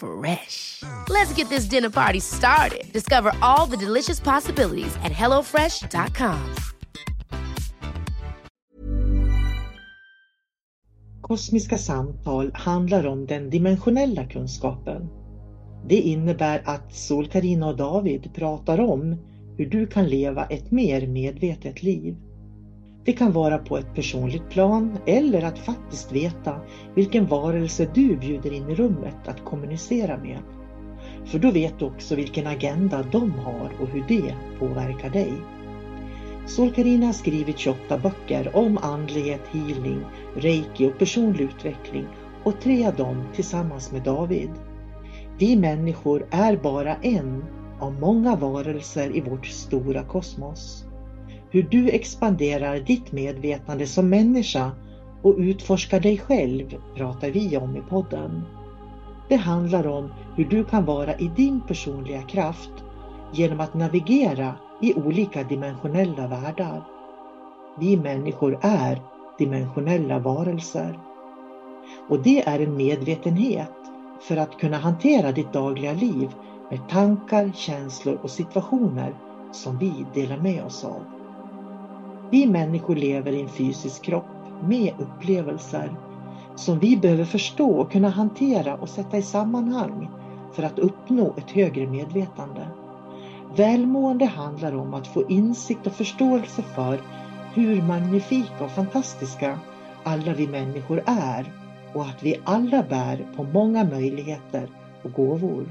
Fresh. Let's get this dinner party started. Discover all the delicious possibilities at hellofresh.com. Kosmiska samtal handlar om den dimensionella kunskapen. Det innebär att Sol-Karina och David pratar om hur du kan leva ett mer medvetet liv. Det kan vara på ett personligt plan eller att faktiskt veta vilken varelse du bjuder in i rummet att kommunicera med. För då vet du också vilken agenda de har och hur det påverkar dig. Solkarina har skrivit 28 böcker om andlighet, healing, reiki och personlig utveckling och tre av dem tillsammans med David. Vi människor är bara en av många varelser i vårt stora kosmos. Hur du expanderar ditt medvetande som människa och utforskar dig själv pratar vi om i podden. Det handlar om hur du kan vara i din personliga kraft genom att navigera i olika dimensionella världar. Vi människor är dimensionella varelser. Och det är en medvetenhet för att kunna hantera ditt dagliga liv med tankar, känslor och situationer som vi delar med oss av. Vi människor lever i en fysisk kropp med upplevelser som vi behöver förstå och kunna hantera och sätta i sammanhang för att uppnå ett högre medvetande. Välmående handlar om att få insikt och förståelse för hur magnifika och fantastiska alla vi människor är och att vi alla bär på många möjligheter och gåvor.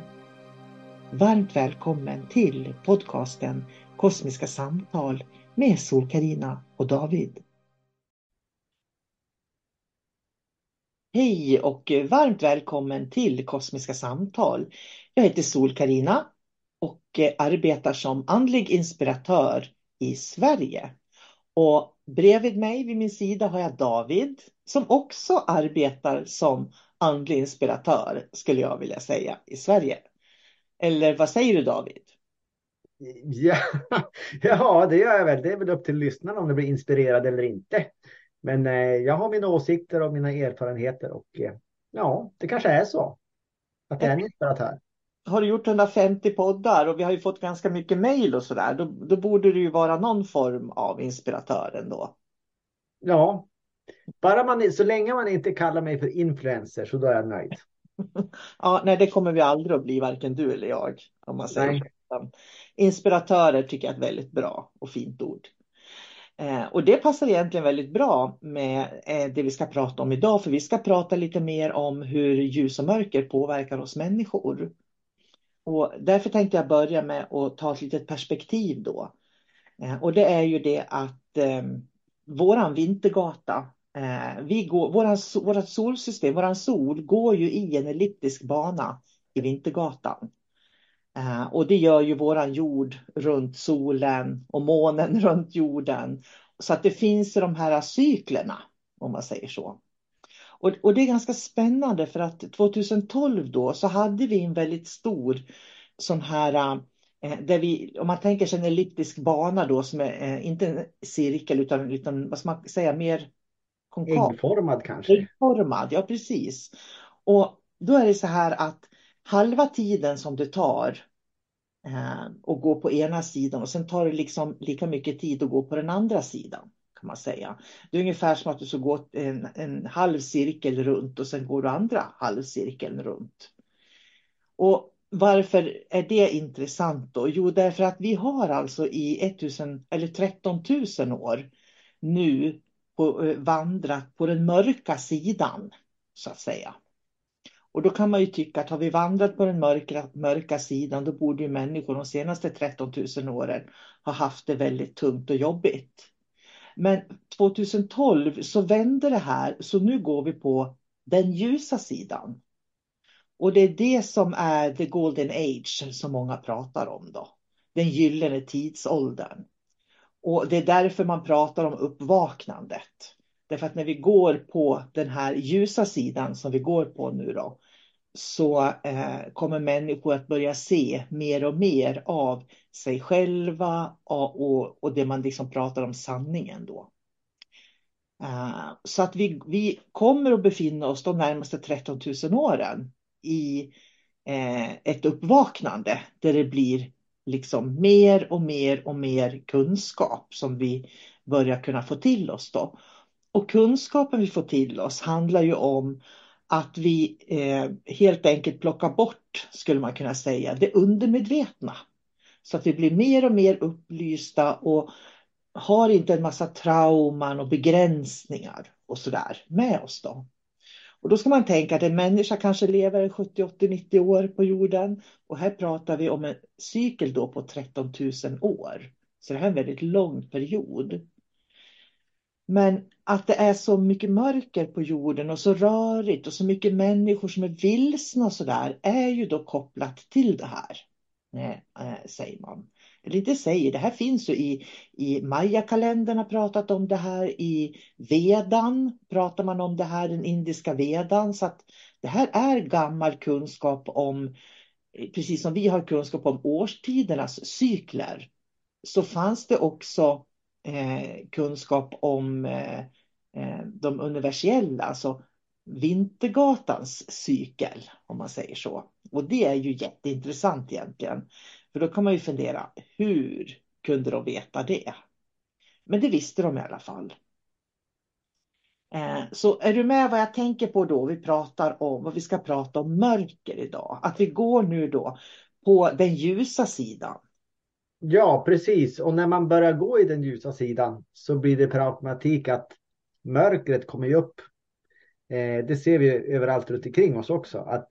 Varmt välkommen till podcasten Kosmiska samtal med Sol-Carina och David. Hej och varmt välkommen till Kosmiska samtal. Jag heter Sol-Carina och arbetar som andlig inspiratör i Sverige. Och bredvid mig vid min sida har jag David som också arbetar som andlig inspiratör skulle jag vilja säga i Sverige. Eller vad säger du David? Ja, ja, det gör jag väl. Det är väl upp till lyssnarna om de blir inspirerade eller inte. Men eh, jag har mina åsikter och mina erfarenheter och eh, ja, det kanske är så. Att det är en inspiratör. Har du gjort 150 poddar och vi har ju fått ganska mycket mejl och sådär. Då, då borde du ju vara någon form av inspiratör ändå. Ja, bara man, så länge man inte kallar mig för influencer så då är jag nöjd. ja, nej, det kommer vi aldrig att bli, varken du eller jag. Om man säger Inspiratörer tycker jag är ett väldigt bra och fint ord. Eh, och det passar egentligen väldigt bra med eh, det vi ska prata om idag, för vi ska prata lite mer om hur ljus och mörker påverkar oss människor. Och därför tänkte jag börja med att ta ett litet perspektiv då. Eh, och det är ju det att eh, våran vintergata, eh, vi går, våran, vårat solsystem, våran sol går ju i en elliptisk bana i vintergatan. Eh, och det gör ju våran jord runt solen och månen runt jorden. Så att det finns de här cyklerna, om man säger så. Och, och, det är ganska spännande för att 2012 då så hade vi en väldigt stor sån här eh, där vi, om man tänker sig en elliptisk bana då som är eh, inte en cirkel utan, utan vad ska man säga, mer konkav. Äggformad kanske? Äggformad, ja precis. Och då är det så här att halva tiden som det tar eh, och att gå på ena sidan och sen tar det liksom lika mycket tid att gå på den andra sidan kan man säga. Det är ungefär som att du ska gå en, en halv cirkel runt och sen går du andra halvcirkeln runt. Och varför är det intressant då? Jo, därför att vi har alltså i 1000 eller 13 000 år nu på, eh, vandrat på den mörka sidan, så att säga. Och då kan man ju tycka att har vi vandrat på den mörka, mörka sidan då borde ju människor de senaste 13 000 åren ha haft det väldigt tungt och jobbigt. Men 2012 så vände det här så nu går vi på den ljusa sidan. Och det är det som är the golden age som många pratar om då. Den gyllene tidsåldern. Och det är därför man pratar om uppvaknandet. Därför att när vi går på den här ljusa sidan som vi går på nu då, så eh, kommer människor att börja se mer och mer av sig själva och, och, och det man liksom pratar om sanningen då. Eh, så att vi, vi kommer att befinna oss de närmaste 13 000 åren i eh, ett uppvaknande där det blir liksom mer och mer och mer kunskap som vi börjar kunna få till oss då. Och kunskapen vi får till oss handlar ju om att vi eh, helt enkelt plockar bort, skulle man kunna säga, det undermedvetna. Så att vi blir mer och mer upplysta och har inte en massa trauman och begränsningar och sådär med oss då. Och då ska man tänka att en människa kanske lever 70, 80, 90 år på jorden. Och här pratar vi om en cykel då på 13 000 år. Så det här är en väldigt lång period. Men att det är så mycket mörker på jorden och så rörigt och så mycket människor som är vilsna och sådär är ju då kopplat till det här. Eh, säger man. Eller inte säger, det här finns ju i, i Maya-kalendern har pratat om det här, i Vedan pratar man om det här, den indiska vedan. Så att det här är gammal kunskap om, precis som vi har kunskap om årstidernas cykler, så fanns det också Eh, kunskap om eh, eh, de universella, alltså Vintergatans cykel, om man säger så. Och det är ju jätteintressant egentligen. För då kan man ju fundera, hur kunde de veta det? Men det visste de i alla fall. Eh, så är du med vad jag tänker på då? Vi pratar om, vad vi ska prata om mörker idag. Att vi går nu då på den ljusa sidan. Ja, precis. Och när man börjar gå i den ljusa sidan så blir det per automatik att mörkret kommer ju upp. Eh, det ser vi överallt runt omkring oss också. Att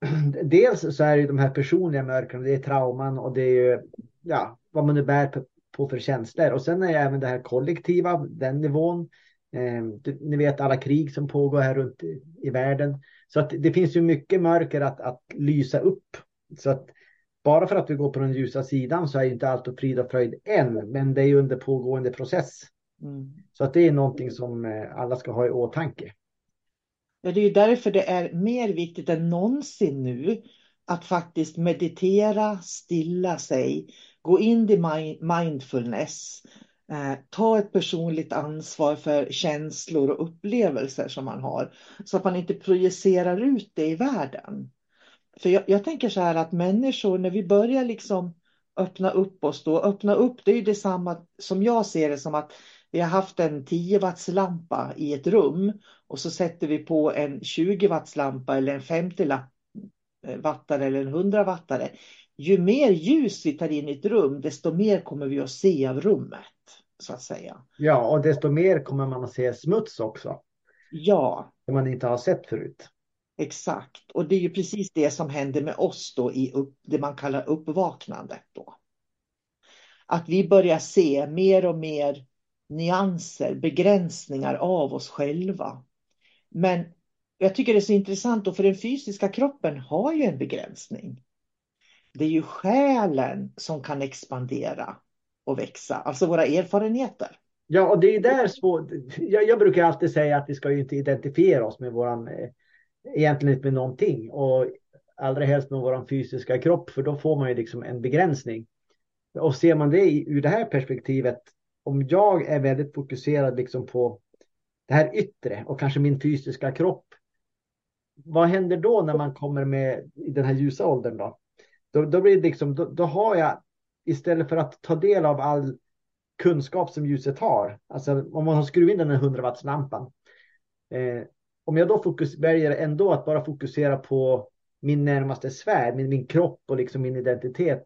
dels så är det de här personliga mörkren, det är trauman och det är ju ja, vad man nu bär på för känslor. Och sen är det även det här kollektiva, den nivån. Eh, ni vet alla krig som pågår här runt i, i världen. Så att det finns ju mycket mörker att, att lysa upp. Så att bara för att vi går på den ljusa sidan så är inte allt frid och fröjd än, men det är ju under pågående process. Mm. Så att det är någonting som eh, alla ska ha i åtanke. Ja, det är därför det är mer viktigt än någonsin nu att faktiskt meditera, stilla sig, gå in i mindfulness, eh, ta ett personligt ansvar för känslor och upplevelser som man har, så att man inte projicerar ut det i världen. För jag, jag tänker så här att människor, när vi börjar liksom öppna upp oss då, öppna upp, det är ju detsamma som jag ser det som att vi har haft en 10 watts lampa i ett rum och så sätter vi på en 20 watts lampa eller en 50 eh, wattare eller en 100 wattare. Ju mer ljus vi tar in i ett rum, desto mer kommer vi att se av rummet. Så att säga. Ja, och desto mer kommer man att se smuts också. Ja. Som man inte har sett förut. Exakt, och det är ju precis det som händer med oss då i upp, det man kallar uppvaknandet då. Att vi börjar se mer och mer nyanser, begränsningar av oss själva. Men jag tycker det är så intressant, då för den fysiska kroppen har ju en begränsning. Det är ju själen som kan expandera och växa, alltså våra erfarenheter. Ja, och det är där svårt. Jag, jag, brukar alltid säga att vi ska ju inte identifiera oss med våran, eh, egentligen inte med någonting och allra helst med vår fysiska kropp, för då får man ju liksom en begränsning. Och ser man det ur det här perspektivet om jag är väldigt fokuserad liksom på det här yttre och kanske min fysiska kropp. Vad händer då när man kommer med i den här ljusa åldern då? Då, då blir det liksom, då, då har jag istället för att ta del av all kunskap som ljuset har, alltså om man har skruvat in den här 100 watts lampan. Eh, om jag då fokus, väljer ändå att bara fokusera på min närmaste sfär, min, min kropp och liksom min identitet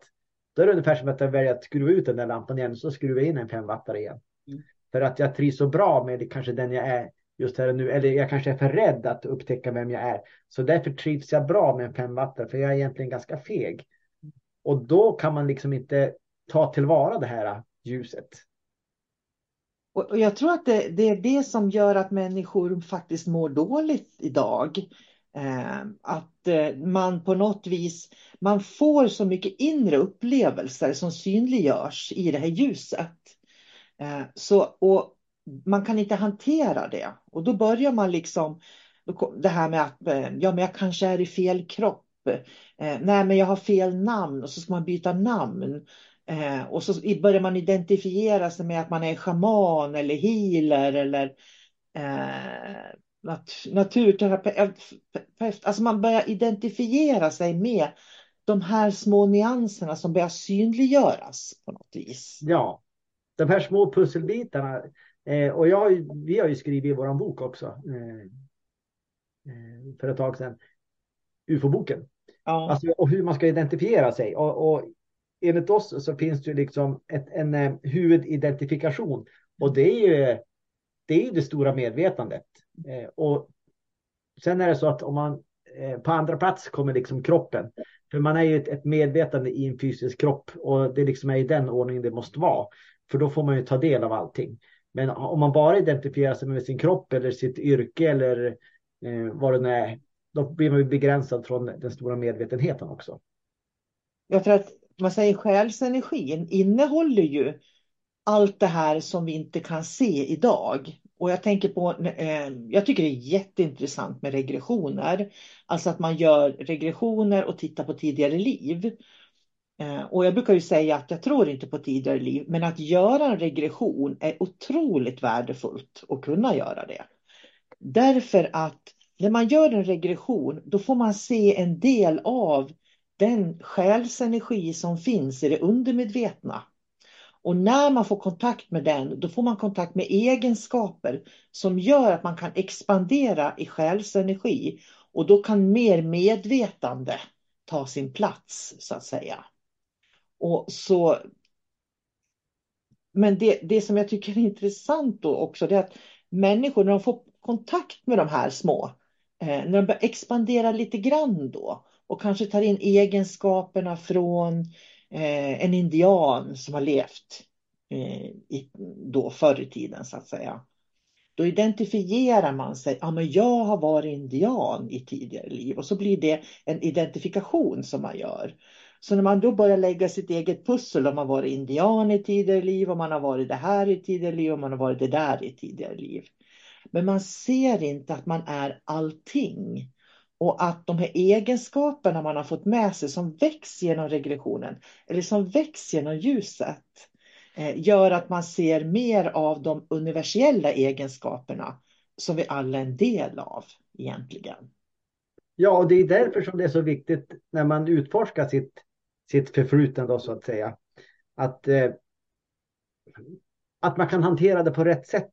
då är det ungefär som att jag väljer att skruva ut den där lampan igen, så skruvar jag in en 5 wattare igen. Mm. För att jag trivs så bra med kanske den jag är just här och nu. Eller jag kanske är för rädd att upptäcka vem jag är. Så därför trivs jag bra med en femwattare. För jag är egentligen ganska feg. Och då kan man liksom inte ta tillvara det här ljuset. Och jag tror att det, det, är det som gör att människor faktiskt mår dåligt idag. Eh, att eh, man på något vis, man får så mycket inre upplevelser som synliggörs i det här ljuset. Eh, så, och man kan inte hantera det. Och då börjar man liksom, det här med att eh, ja, men jag kanske är i fel kropp. Eh, nej, men jag har fel namn och så ska man byta namn. Eh, och så börjar man identifiera sig med att man är shaman eller healer eller eh, nat naturterapeut. Alltså man börjar identifiera sig med de här små nyanserna som börjar synliggöras på något vis. Ja, de här små pusselbitarna. Eh, och jag, vi har ju skrivit i vår bok också. Eh, eh, för ett tag sedan. UFO-boken. Ja. Alltså, och hur man ska identifiera sig. Och, och enligt oss så finns det ju liksom ett, en eh, huvudidentifikation och det är ju det, är det stora medvetandet. Eh, och sen är det så att om man eh, på andra plats kommer liksom kroppen. För man är ju ett, ett, medvetande i en fysisk kropp och det liksom är i den ordningen det måste vara. För då får man ju ta del av allting. Men om man bara identifierar sig med sin kropp eller sitt yrke eller eh, vad det nu är, då blir man ju begränsad från den stora medvetenheten också. Jag tror att man säger själsenergin innehåller ju allt det här som vi inte kan se idag. Och jag tänker på, eh, jag tycker det är jätteintressant med regressioner. Alltså att man gör regressioner och tittar på tidigare liv. Eh, och jag brukar ju säga att jag tror inte på tidigare liv, men att göra en regression är otroligt värdefullt att kunna göra det. Därför att när man gör en regression, då får man se en del av den själsenergi som finns i det undermedvetna. Och när man får kontakt med den, då får man kontakt med egenskaper som gör att man kan expandera i själsenergi. Och då kan mer medvetande ta sin plats, så att säga. Och så... Men det, det som jag tycker är intressant då också, det är att människor, när de får kontakt med de här små, eh, när de börjar expandera lite grann då, och kanske tar in egenskaperna från eh, en indian som har levt eh, i, då förr i tiden så att säga. Då identifierar man sig, ja men jag har varit indian i tidigare liv och så blir det en identifikation som man gör. Så när man då börjar lägga sitt eget pussel, om man varit indian i tidigare liv, om man har varit det här i tidigare liv, om man har varit det där i tidigare liv. Men man ser inte att man är allting. Och att de här egenskaperna man har fått med sig som väcks genom regressionen eller som väcks genom ljuset eh, gör att man ser mer av de universella egenskaperna som vi alla är en del av egentligen. Ja, och det är därför som det är så viktigt när man utforskar sitt, sitt förflutna då så att säga. Att, eh, att man kan hantera det på rätt sätt.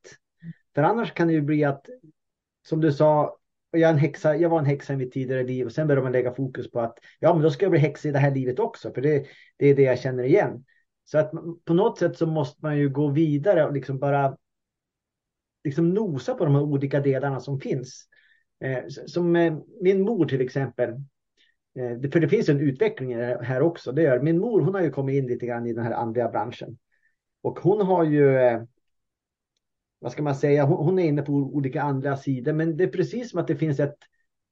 För annars kan det ju bli att, som du sa, jag, en häxa, jag var en häxa i mitt tidigare liv och sen började man lägga fokus på att ja, men då ska jag bli häxa i det här livet också, för det, det är det jag känner igen. Så att på något sätt så måste man ju gå vidare och liksom bara liksom nosa på de här olika delarna som finns. Eh, som eh, min mor till exempel. Eh, för det finns en utveckling här också. Det gör. Min mor hon har ju kommit in lite grann i den här andliga branschen. Och hon har ju eh, vad ska man säga, hon, hon, är inne på olika andra sidor, men det är precis som att det finns ett,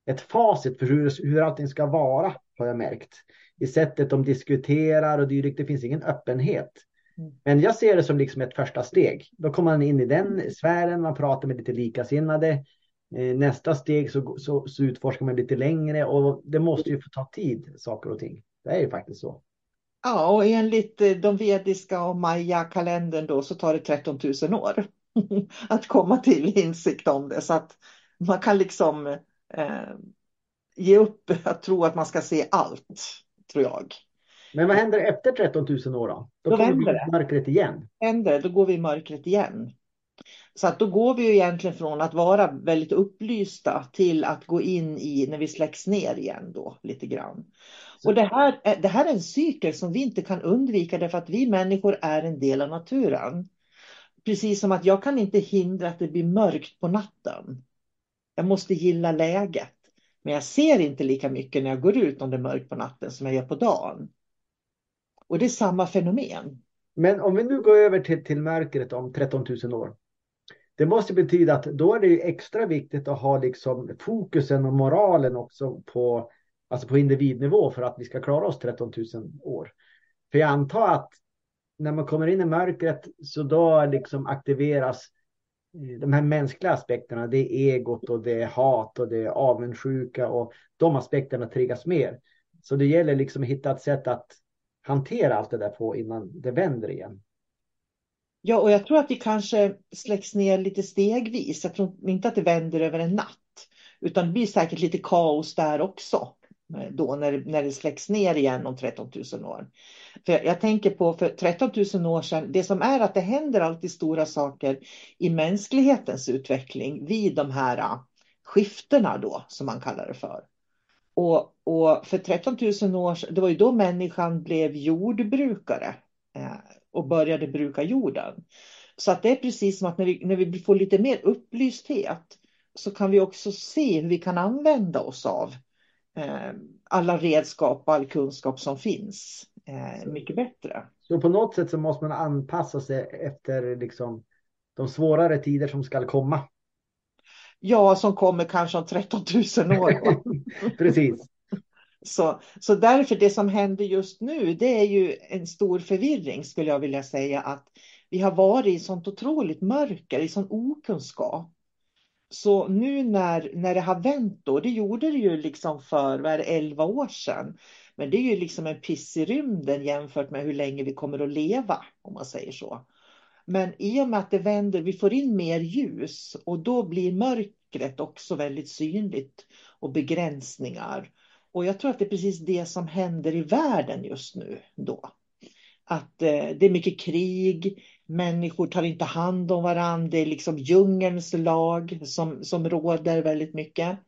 ett facit för hur, hur allting ska vara, har jag märkt. I sättet de diskuterar och dylikt, det finns ingen öppenhet. Mm. Men jag ser det som liksom ett första steg. Då kommer man in i den sfären, man pratar med lite likasinnade. Eh, nästa steg så, så, så utforskar man lite längre och det måste ju få ta tid, saker och ting. Det är ju faktiskt så. Ja, och enligt de vediska och maya-kalendern då så tar det 13 000 år. att komma till insikt om det. Så att man kan liksom eh, ge upp att tro att man ska se allt, tror jag. Men vad händer efter 13 000 år då? Då, då kommer vi i mörkret igen. Händer, då går vi i mörkret igen. Så att då går vi ju egentligen från att vara väldigt upplysta till att gå in i när vi släcks ner igen då lite grann. Så. Och det här, det här är en cykel som vi inte kan undvika därför att vi människor är en del av naturen precis som att jag kan inte hindra att det blir mörkt på natten. Jag måste gilla läget. Men jag ser inte lika mycket när jag går ut om det är mörkt på natten som jag gör på dagen. Och det är samma fenomen. Men om vi nu går över till, till mörkret om 13 000 år. Det måste betyda att då är det extra viktigt att ha liksom fokusen och moralen också på, alltså på individnivå för att vi ska klara oss 13 000 år. För jag antar att när man kommer in i mörkret så då liksom aktiveras eh, de här mänskliga aspekterna. Det är egot och det är hat och det är avundsjuka och de aspekterna triggas mer. Så det gäller liksom att hitta ett sätt att hantera allt det där på innan det vänder igen. Ja, och jag tror att det kanske släcks ner lite stegvis. Jag tror inte att det vänder över en natt, utan det blir säkert lite kaos där också Eh, då när, när det släcks ner igen om 13 000 år. För jag, tänker på för 13 000 år sedan, det som är att det händer alltid stora saker i mänsklighetens utveckling vid de här ah, skiftena då, som man kallar det för. Och, och för 13 000 år sedan, det var ju då människan blev jordbrukare eh, och började bruka jorden. Så att det är precis som att när vi, när vi får lite mer upplysthet så kan vi också se hur vi kan använda oss av eh, alla redskap och all kunskap som finns eh, mycket bättre. Så på något sätt så måste man anpassa sig efter liksom, de svårare tider som ska komma. Ja, som kommer kanske om 13 000 år. Precis. Så, så därför det som händer just nu, det är ju en stor förvirring skulle jag vilja säga att vi har varit i sånt otroligt mörker, i sån okunskap. Så nu när, när det har vänt då, det gjorde det ju liksom för vad är det, 11 år sedan. Men det är ju liksom en piss i rymden jämfört med hur länge vi kommer att leva, om man säger så. Men i och med att det vänder, vi får in mer ljus och då blir mörkret också väldigt synligt och begränsningar. Och jag tror att det är precis det som händer i världen just nu då. Att eh, det är mycket krig, människor tar inte hand om varandra, det är liksom djungelns lag som, som råder väldigt mycket.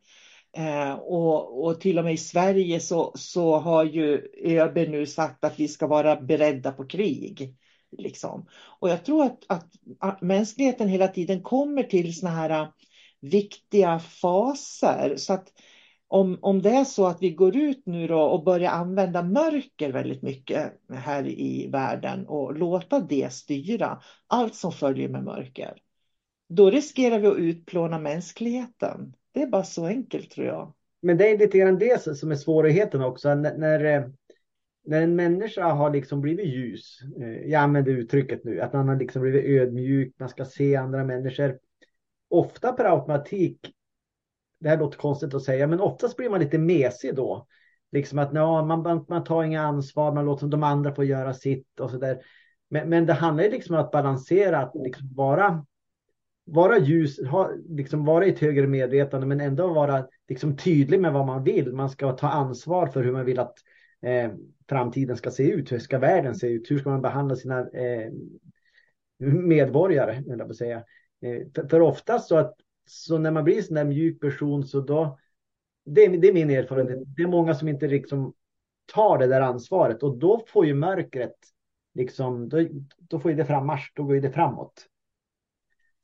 Eh, och, och till och med i Sverige så, så har ju ÖB nu sagt att vi ska vara beredda på krig. Liksom. Och jag tror att, att, att mänskligheten hela tiden kommer till såna här viktiga faser. Så att om, om det är så att vi går ut nu då och börjar använda mörker väldigt mycket här i världen och låta det styra allt som följer med mörker. Då riskerar vi att utplåna mänskligheten. Det är bara så enkelt tror jag. Men det är lite grann det som är svårigheten också. När, när eh, när en människa har liksom blivit ljus, eh, jag använder uttrycket nu, att man har liksom blivit ödmjuk, man ska se andra människor. Ofta per automatik, det här låter konstigt att säga, men oftast blir man lite mesig då. Liksom att ja, man, man tar inga ansvar, man låter de andra få göra sitt och så där. Men, men det handlar ju liksom om att balansera, att liksom vara, vara ljus, ha, liksom vara i ett högre medvetande, men ändå vara liksom tydlig med vad man vill. Man ska ta ansvar för hur man vill att eh, framtiden ska se ut. Hur ska världen se ut? Hur ska man behandla sina eh, medborgare? Jag säga. Eh, för, för oftast så att så när man blir en sån där mjuk person så då det är, det är min erfarenhet. Det är många som inte liksom tar det där ansvaret och då får ju mörkret liksom, då, då får ju det frammarsch, då går ju det framåt.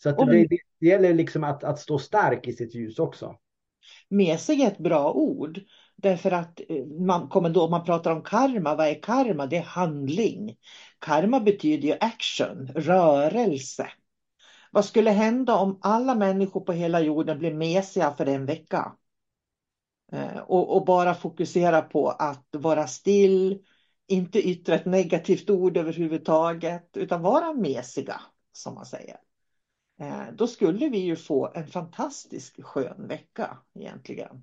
Så att det, det, det gäller liksom att, att stå stark i sitt ljus också. Mesig är ett bra ord. Därför att eh, man kommer då, man pratar om karma, vad är karma? Det är handling. Karma betyder ju action, rörelse. Vad skulle hända om alla människor på hela jorden blev mesiga för en vecka? Eh, och, och, bara fokusera på att vara still, inte yttra ett negativt ord överhuvudtaget, utan vara mesiga, som man säger. Eh, då skulle vi ju få en fantastisk skön vecka egentligen.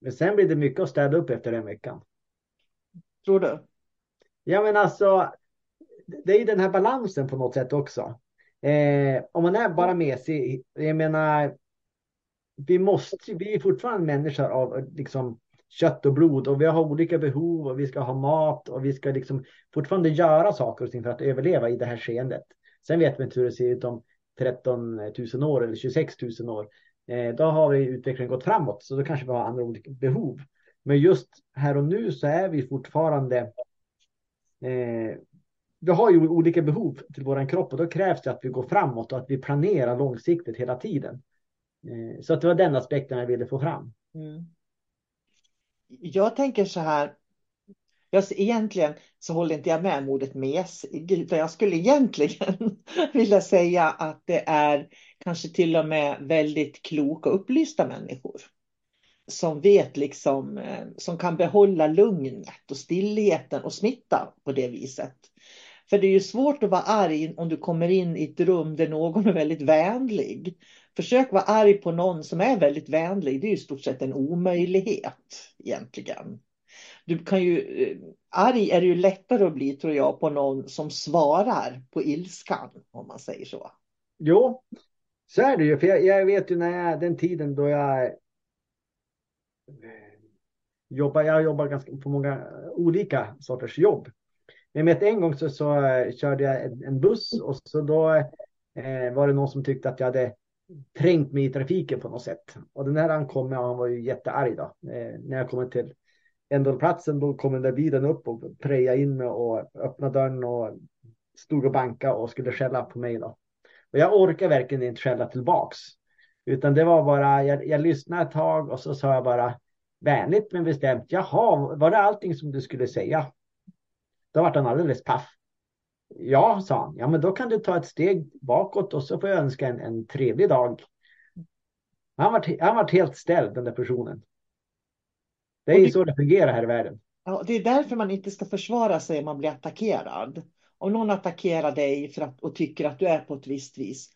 Men sen blir det mycket att städa upp efter den veckan. Tror du? Ja, men alltså, det är ju den här balansen på något sätt också. Eh, om man är bara mesig, jag menar, vi måste, vi är fortfarande människor av liksom kött och blod och vi har olika behov och vi ska ha mat och vi ska liksom fortfarande göra saker och ting för att överleva i det här skeendet. Sen vet vi inte hur det ser ut om 13 000 år eller 26 000 år. Eh, då har vi utvecklingen gått framåt, så då kanske vi har andra olika behov. Men just här och nu så är vi fortfarande eh, vi har ju olika behov till våran kropp och då krävs det att vi går framåt och att vi planerar långsiktigt hela tiden. Eh, så att det var den aspekten jag ville få fram. Mm. Jag tänker så här. Jag, egentligen så håller inte jag med om ordet mesig, utan jag skulle egentligen vilja säga att det är kanske till och med väldigt kloka och upplysta människor. Som vet liksom, eh, som kan behålla lugnet och stillheten och smitta på det viset. För det är ju svårt att vara arg om du kommer in i ett rum där någon är väldigt vänlig. Försök vara arg på någon som är väldigt vänlig. Det är ju i stort sett en omöjlighet egentligen. Du kan ju, eh, arg är det ju lättare att bli tror jag på någon som svarar på ilskan om man säger så. Jo, så är det ju. För jag, jag vet ju när jag, den tiden då jag eh, jobbar, jag jobbar ganska på många olika sorters jobb. Jag vet en gång så, så eh, körde jag en, en, buss och så då eh, var det någon som tyckte att jag hade trängt mig i trafiken på något sätt. Och den här han kom med, han var ju jättearg då. Eh, när jag kommer till ändhållplatsen då kom den där bilen upp och prejade in mig och öppnade dörren och stod och bankade och skulle skälla på mig då. Och jag orkar verkligen inte skälla tillbaks. Utan det var bara, jag, jag lyssnade ett tag och så sa jag bara vänligt men bestämt, jaha, var det allting som du skulle säga? Då vart han alldeles paff. Ja, sa han. Ja, men då kan du ta ett steg bakåt och så får jag önska en, en trevlig dag. Han var, han var helt ställd, den där personen. Det är ju så det fungerar här i världen. Ja, det är därför man inte ska försvara sig om man blir attackerad. Om någon attackerar dig för att, och tycker att du är på ett visst vis.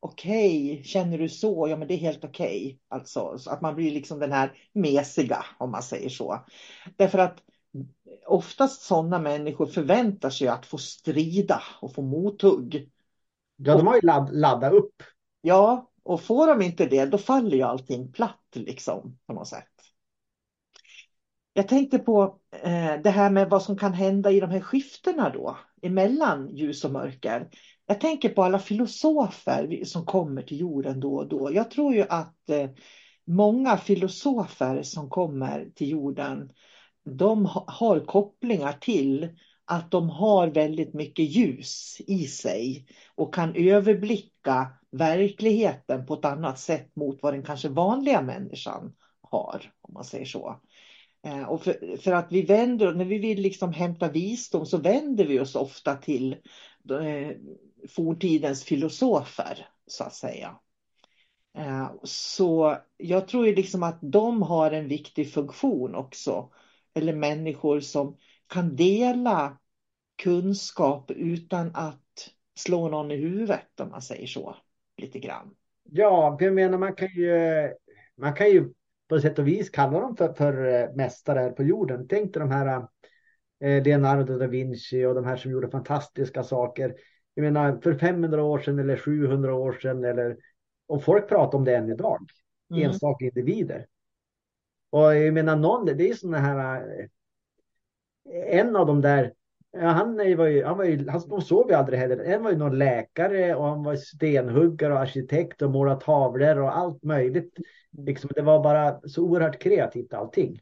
Okej, okay, känner du så? Ja, men det är helt okej. Okay. Alltså, så att man blir liksom den här mesiga, om man säger så. Därför att oftast sådana människor förväntar sig att få strida och få mothugg. Ja, de har ju ladd, laddat upp. Ja, och får de inte det, då faller ju allting platt liksom på något sätt. Jag tänkte på eh, det här med vad som kan hända i de här skiftena då, emellan ljus och mörker. Jag tänker på alla filosofer som kommer till jorden då och då. Jag tror ju att eh, många filosofer som kommer till jorden de har kopplingar till att de har väldigt mycket ljus i sig och kan överblicka verkligheten på ett annat sätt mot vad den kanske vanliga människan har, om man säger så. Eh, och för, för att vi vänder, när vi vill liksom hämta visdom så vänder vi oss ofta till eh, forntidens filosofer, så att säga. Eh, så jag tror ju liksom att de har en viktig funktion också eller människor som kan dela kunskap utan att slå någon i huvudet om man säger så lite grann. Ja, jag menar man kan ju, man kan ju på sätt och vis kalla dem för, för eh, mästare på jorden. Tänk dig de här eh, Leonardo da Vinci och de här som gjorde fantastiska saker. Jag menar för 500 år sedan eller 700 år sedan eller och folk pratar om det än idag. Mm. Enstaka individer. Och jag menar någon, det är sådana här. Eh, en av de där. Han var ju, han var ju, han, sov ju aldrig heller. En var ju någon läkare och han var stenhuggare och arkitekt och målat tavlor och allt möjligt. Liksom, det var bara så oerhört kreativt allting.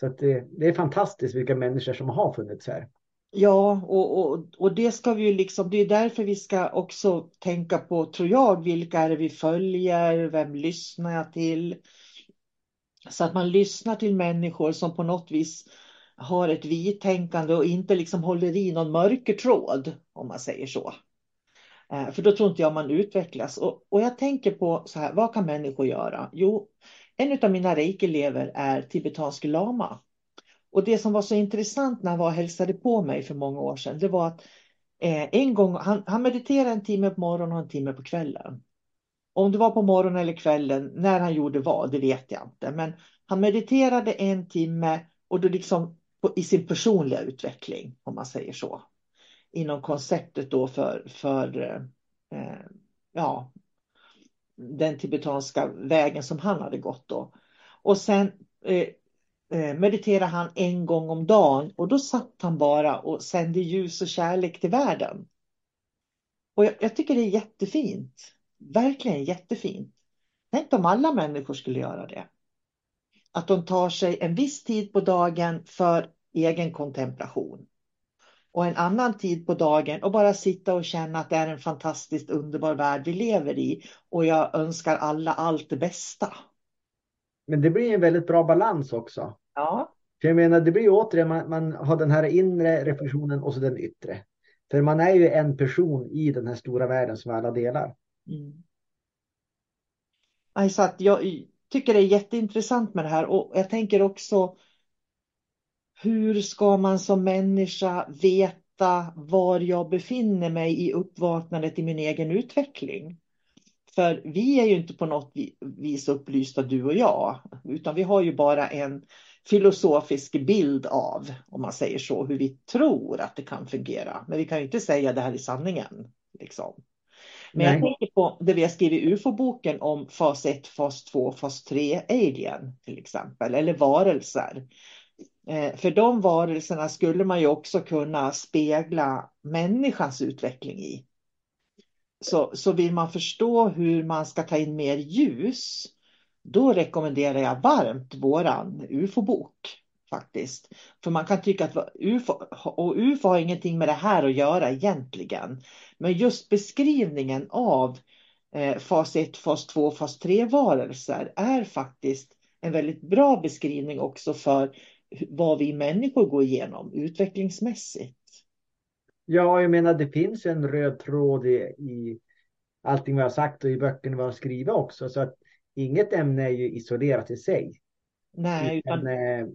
Så det, det är fantastiskt vilka människor som har funnits här. Ja, och, och, och det ska vi ju liksom, det är därför vi ska också tänka på, tror jag, vilka är det vi följer, vem lyssnar jag till? Så att man lyssnar till människor som på något vis har ett vitänkande och inte liksom håller i någon mörkertråd, om man säger så. Eh, för då tror inte jag man utvecklas. Och, och jag tänker på så här, vad kan människor göra? Jo, en av mina reiki-elever är tibetansk lama. Och det som var så intressant när han var och hälsade på mig för många år sedan, det var att eh, en gång, han, han mediterade en timme på morgonen och en timme på kvällen. Om det var på morgonen eller kvällen, när han gjorde vad, det vet jag inte. Men han mediterade en timme och då liksom i sin personliga utveckling, om man säger så. Inom konceptet då för, för eh, eh, ja, den tibetanska vägen som han hade gått då. Och sen eh, eh mediterade han en gång om dagen och då satt han bara och sände ljus och kärlek till världen. Och jag, jag tycker det är jättefint verkligen jättefint. Tänk om alla människor skulle göra det. Att de tar sig en viss tid på dagen för egen kontemplation. och en annan tid på dagen och bara sitta och känna att det är en fantastiskt underbar värld vi lever i. Och jag önskar alla allt det bästa. Men det blir en väldigt bra balans också. Ja. För jag menar, det blir ju återigen, man, man har den här inre reflektionen och så den yttre. För man är ju en person i den här stora världen som alla delar. Mm. Alltså att jag tycker det är jätteintressant med det här och jag tänker också hur ska man som människa veta var jag befinner mig i uppvaknandet i min egen utveckling? För vi är ju inte på något vis upplysta du och jag, utan vi har ju bara en filosofisk bild av, om man säger så, hur vi tror att det kan fungera. Men vi kan ju inte säga det här i sanningen. Liksom. Men Nej. jag tänker på det vi har skrivit i UFO-boken om fas 1, fas 2, fas 3, alien till exempel, eller varelser. Eh, för de varelserna skulle man ju också kunna spegla människans utveckling i. Så, så vill man förstå hur man ska ta in mer ljus, då rekommenderar jag varmt våran UFO-bok faktiskt. För man kan tycka att UFO, och UFO har ingenting med det här att göra egentligen. Men just beskrivningen av eh, fas 1, fas 2, fas 3 varelser är faktiskt en väldigt bra beskrivning också för vad vi människor går igenom utvecklingsmässigt. Ja, jag menar det finns en röd tråd i, i allting vi har sagt och i böckerna vi har skrivit också. Så att inget ämne är ju isolerat i sig. Nej, utan... utan eh,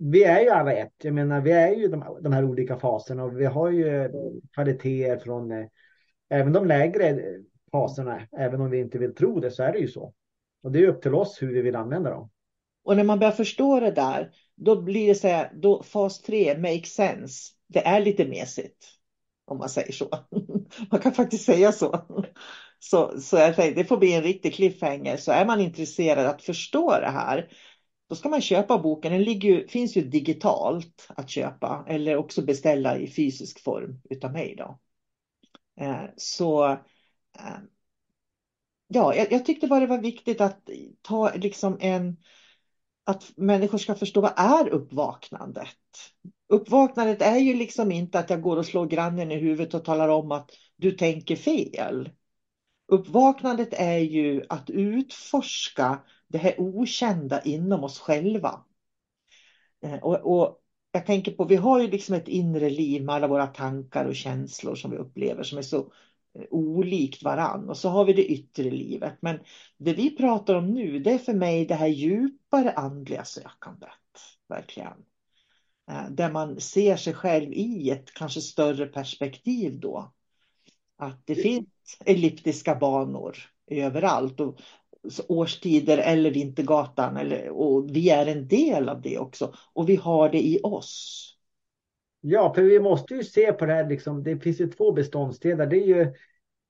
vi är ju alla ett. Jag menar, vi är ju de, de här olika faserna och vi har ju kvaliteter från eh, även de lägre faserna. Även om vi inte vill tro det så är det ju så. Och det är upp till oss hur vi vill använda dem. Och när man börjar förstå det där, då blir det så här, då fas 3 makes sense. Det är lite mesigt. Om man säger så. Man kan faktiskt säga så. Så, så jag säger, det får bli en riktig cliffhanger. Så är man intresserad att förstå det här, då ska man köpa boken. Den ligger ju, finns ju digitalt att köpa eller också beställa i fysisk form utav mig. Då. Eh, så eh, ja, jag, jag tyckte bara det var viktigt att ta liksom en att människor ska förstå vad är uppvaknandet? Uppvaknandet är ju liksom inte att jag går och slår grannen i huvudet och talar om att du tänker fel. Uppvaknandet är ju att utforska det här okända inom oss själva. Eh, och, och, jag tänker på, vi har ju liksom ett inre liv med alla våra tankar och känslor som vi upplever som är så eh, olikt varann. Och så har vi det yttre livet. Men det vi pratar om nu, det är för mig det här djupare andliga sökandet. Verkligen. Eh, där man ser sig själv i ett kanske större perspektiv då. Att det finns elliptiska banor överallt. Och årstider eller Vintergatan. Eller, och vi är en del av det också. Och vi har det i oss. Ja, för vi måste ju se på det här. Liksom, det finns ju två beståndsdelar. Det är ju,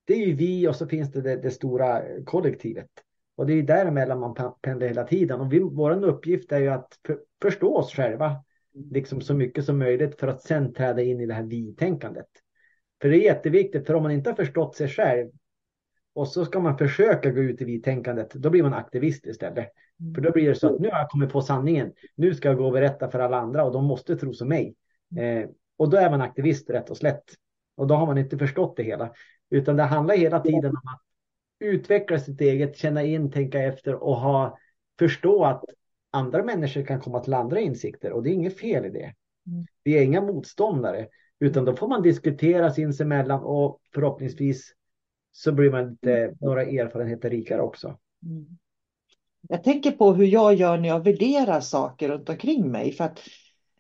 det är ju vi och så finns det det, det stora kollektivet. Och det är däremellan man pendlar hela tiden. Och vi, vår uppgift är ju att för, förstå oss själva liksom så mycket som möjligt för att sen träda in i det här vi-tänkandet. För det är jätteviktigt, för om man inte har förstått sig själv och så ska man försöka gå ut i vitänkandet, då blir man aktivist istället. För då blir det så att nu har jag kommit på sanningen, nu ska jag gå och berätta för alla andra och de måste tro som mig. Eh, och då är man aktivist rätt och slätt. Och då har man inte förstått det hela. Utan det handlar hela tiden om att utveckla sitt eget, känna in, tänka efter och ha, förstå att andra människor kan komma till andra insikter och det är inget fel i det. Vi är inga motståndare. Utan då får man diskutera sinsemellan och förhoppningsvis så blir man lite, några erfarenheter rikare också. Mm. Jag tänker på hur jag gör när jag värderar saker runt omkring mig. För att,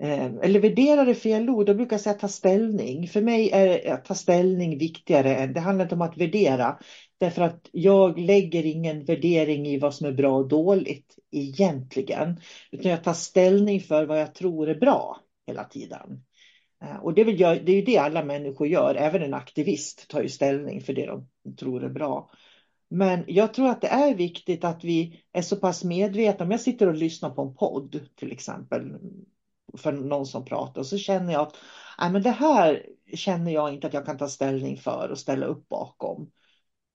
eh, eller värderar är fel ord, då brukar jag säga ta ställning. För mig är att ta ställning viktigare än, det handlar inte om att värdera. Därför att jag lägger ingen värdering i vad som är bra och dåligt egentligen. Utan jag tar ställning för vad jag tror är bra hela tiden. Eh, och det, vill jag, det är ju det alla människor gör, även en aktivist tar ju ställning för det de tror är bra. Men jag tror att det är viktigt att vi är så pass medvetna. Om jag sitter och lyssnar på en podd till exempel för någon som pratar och så känner jag att nej, men det här känner jag inte att jag kan ta ställning för och ställa upp bakom.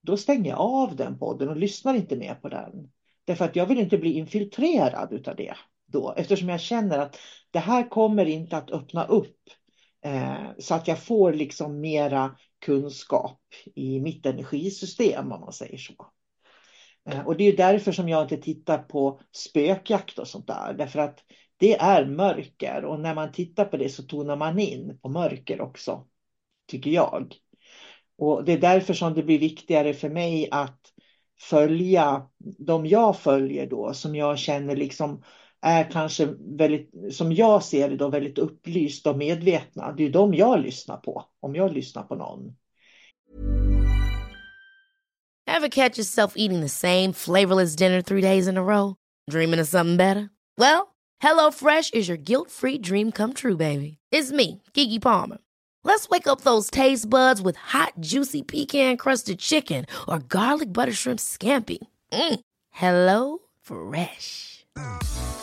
Då stänger jag av den podden och lyssnar inte mer på den. Därför att jag vill inte bli infiltrerad av det då eftersom jag känner att det här kommer inte att öppna upp Eh, så att jag får liksom mera kunskap i mitt energisystem om man säger så. Eh, och det är därför som jag inte tittar på spökjakt och sånt där. Därför att det är mörker och när man tittar på det så tonar man in på mörker också. Tycker jag. Och det är därför som det blir viktigare för mig att följa de jag följer då som jag känner liksom är kanske väldigt, som jag ser det då, väldigt upplysta och medvetna. Det är de jag lyssnar på, om jag lyssnar på någon. Have catch yourself eating the same flavorless dinner three days in a row? Dreaming of something better? Well, hello fresh is your guilt free dream come true baby. It's me, Gigi Palmer. Let's wake up those taste buds with hot, juicy pecan crusted chicken or garlic butter shrimp scampi. Mm. Hello Fresh.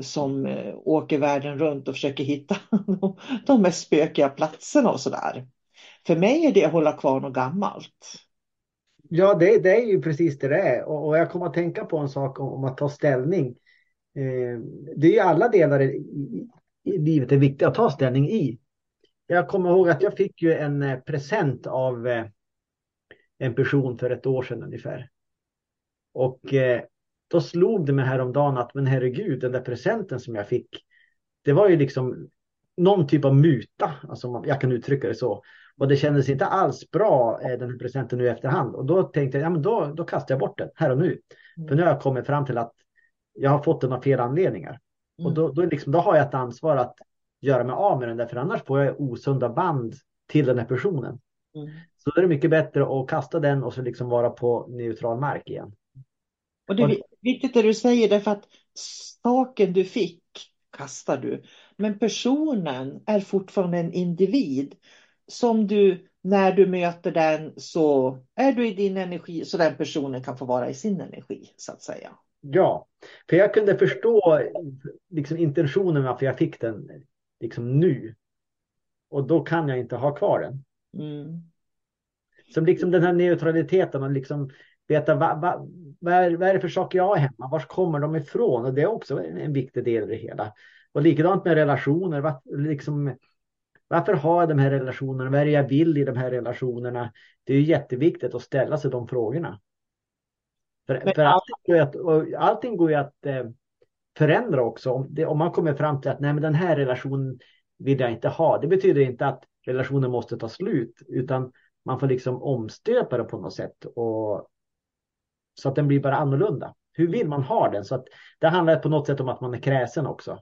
som eh, åker världen runt och försöker hitta de, mest spökiga platserna och sådär. För mig är det att hålla kvar något gammalt. Ja, det, det är ju precis det det är. Och, och jag kommer att tänka på en sak om, om att ta ställning. Eh, det är ju alla delar i, i, livet är viktiga att ta ställning i. Jag kommer ihåg att jag fick ju en eh, present av eh, en person för ett år sedan ungefär. Och eh, då slog det mig häromdagen att men herregud, den där presenten som jag fick, det var ju liksom någon typ av muta, alltså jag kan uttrycka det så. Och det kändes inte alls bra, den här presenten nu i efterhand. Och då tänkte jag, ja men då, då kastar jag bort den här och nu. Mm. För nu har jag kommit fram till att jag har fått den av fel anledningar. Mm. Och då, då, liksom, då har jag ett ansvar att göra mig av med den där, för annars får jag osunda band till den här personen. Mm. Så då är det mycket bättre att kasta den och så liksom vara på neutral mark igen. Och det är viktigt det du säger, därför att saken du fick kastar du. Men personen är fortfarande en individ som du, när du möter den så är du i din energi så den personen kan få vara i sin energi så att säga. Ja, för jag kunde förstå liksom, intentionen varför jag fick den liksom nu. Och då kan jag inte ha kvar den. Mm. Som liksom den här neutraliteten och liksom veta vad, vad, vad, är, vad är det för saker jag har hemma? Var kommer de ifrån? Och det är också en, en viktig del i det hela. Och likadant med relationer. Var, liksom, varför har jag de här relationerna? Vad är det jag vill i de här relationerna? Det är jätteviktigt att ställa sig de frågorna. För, för allting, går ju att, allting går att eh, förändra också. Om, det, om man kommer fram till att nej, men den här relationen vill jag inte ha. Det betyder inte att relationen måste ta slut, utan man får liksom omstöpa det på något sätt och så att den blir bara annorlunda. Hur vill man ha den? Så att det handlar på något sätt om att man är kräsen också.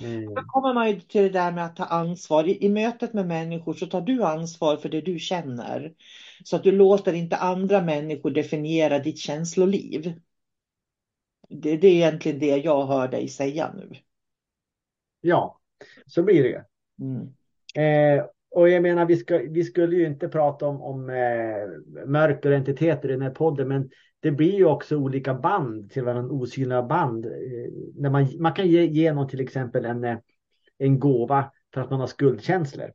Mm. Då kommer man ju till det där med att ta ansvar. I, I, mötet med människor så tar du ansvar för det du känner. Så att du låter inte andra människor definiera ditt känsloliv. Det, det är egentligen det jag hör dig säga nu. Ja, så blir det. Mm. Eh, och jag menar, vi, ska, vi skulle ju inte prata om, om eh, mörker och entiteter i den här podden, men det blir ju också olika band till varandra, osynliga band. Eh, när man, man kan ge, ge någon till exempel en, eh, en gåva för att man har skuldkänslor.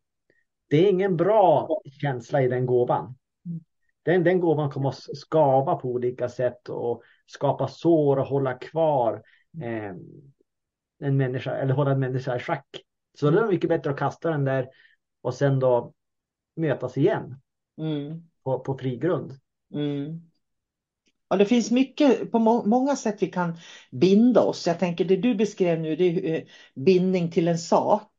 Det är ingen bra känsla i den gåvan. Den, den gåvan kommer att skava på olika sätt och skapa sår och hålla kvar eh, en människa eller hålla en människa i schack. Så det är mycket bättre att kasta den där och sen då mötas igen mm. på, på fri grund. Mm. Ja, det finns mycket på må många sätt vi kan binda oss. Jag tänker det du beskrev nu, det är eh, bindning till en sak.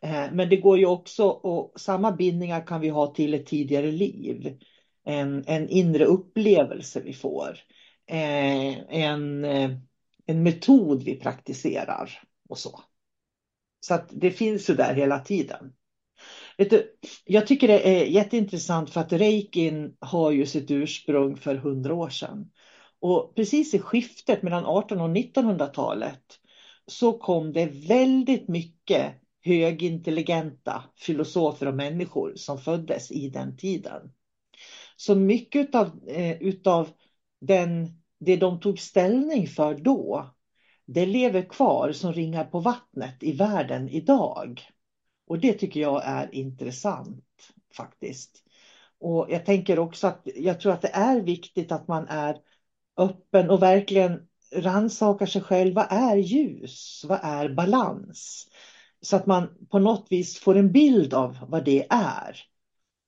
Eh, men det går ju också, och samma bindningar kan vi ha till ett tidigare liv. En, en inre upplevelse vi får. Eh, en, en metod vi praktiserar och så. Så att det finns ju där hela tiden. Vet du, jag tycker det är jätteintressant för att reikin har ju sitt ursprung för hundra år sedan. Och precis i skiftet mellan 1800 och 1900-talet så kom det väldigt mycket högintelligenta filosofer och människor som föddes i den tiden. Så mycket av eh, utav den, det de tog ställning för då, det lever kvar som ringar på vattnet i världen idag. Och det tycker jag är intressant faktiskt. Och jag tänker också att jag tror att det är viktigt att man är öppen och verkligen rannsakar sig själv. Vad är ljus? Vad är balans? Så att man på något vis får en bild av vad det är.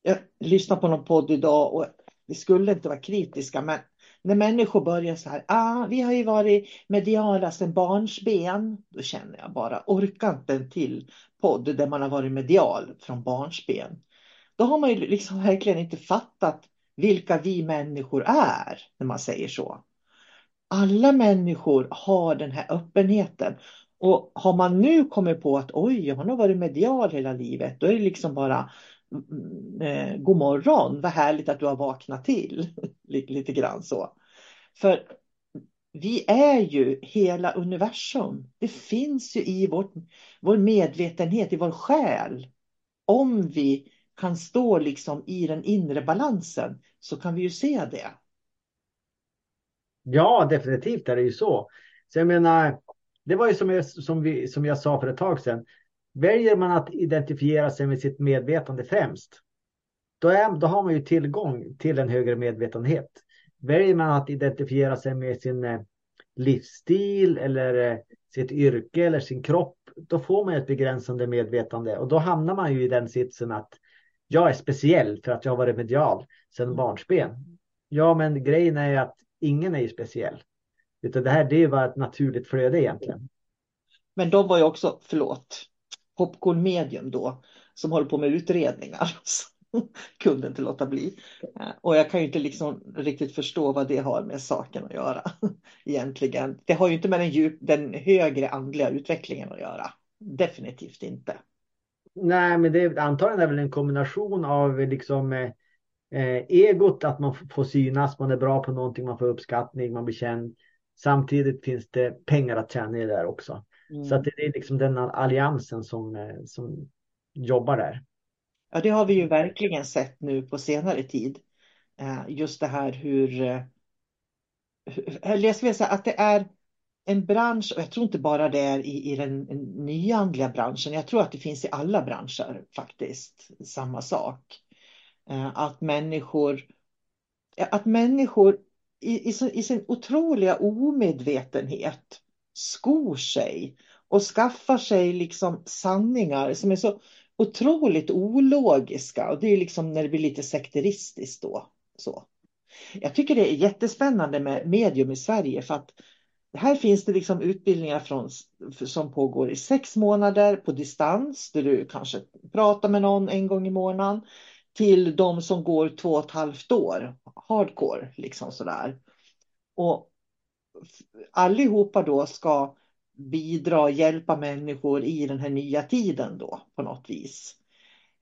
Jag lyssnade på någon podd idag och vi skulle inte vara kritiska men när människor börjar så här, ah, vi har ju varit mediala sedan barnsben, då känner jag bara, orkar inte en till podd där man har varit medial från barnsben. Då har man ju liksom verkligen inte fattat vilka vi människor är, när man säger så. Alla människor har den här öppenheten. Och har man nu kommit på att oj, jag har varit medial hela livet, då är det liksom bara mm, eh, god morgon, vad härligt att du har vaknat till. Lite grann så. För vi är ju hela universum. Det finns ju i vårt, vår medvetenhet, i vår själ. Om vi kan stå liksom i den inre balansen så kan vi ju se det. Ja, definitivt är det ju så. Så jag menar, det var ju som jag, som, vi, som jag sa för ett tag sedan. Väljer man att identifiera sig med sitt medvetande främst, då, är, då har man ju tillgång till en högre medvetenhet. Väljer man att identifiera sig med sin eh, livsstil eller eh, sitt yrke eller sin kropp, då får man ett begränsande medvetande och då hamnar man ju i den sitsen att jag är speciell för att jag har varit medial sedan barnsben. Ja, men grejen är att ingen är ju speciell. Utan det här det är ju bara ett naturligt flöde egentligen. Men de var ju också, förlåt, popcorn medium då, som håller på med utredningar. kunde inte låta bli. Och jag kan ju inte liksom riktigt förstå vad det har med saken att göra egentligen. Det har ju inte med den, djup, den högre andliga utvecklingen att göra. Definitivt inte. Nej, men det antagligen är väl en kombination av liksom eh, eh, egot, att man får synas, man är bra på någonting, man får uppskattning, man blir känd. Samtidigt finns det pengar att tjäna i det där också. Mm. Så att det är liksom den alliansen som, eh, som jobbar där. Ja, det har vi ju verkligen sett nu på senare tid. Eh, just det här hur, eller jag skulle säga att det är en bransch, och jag tror inte bara det är i, i den nyandliga branschen, jag tror att det finns i alla branscher faktiskt, samma sak. Eh, att människor, att människor i, i, i sin otroliga omedvetenhet skor sig och skaffar sig liksom sanningar som är så otroligt ologiska och det är liksom när det blir lite sekteristiskt då. Så. Jag tycker det är jättespännande med medium i Sverige för att här finns det liksom utbildningar från, som pågår i sex månader på distans där du kanske pratar med någon en gång i månaden till de som går två och ett halvt år, hardcore liksom sådär. Och allihopa då ska bidra och hjälpa människor i den här nya tiden då på något vis.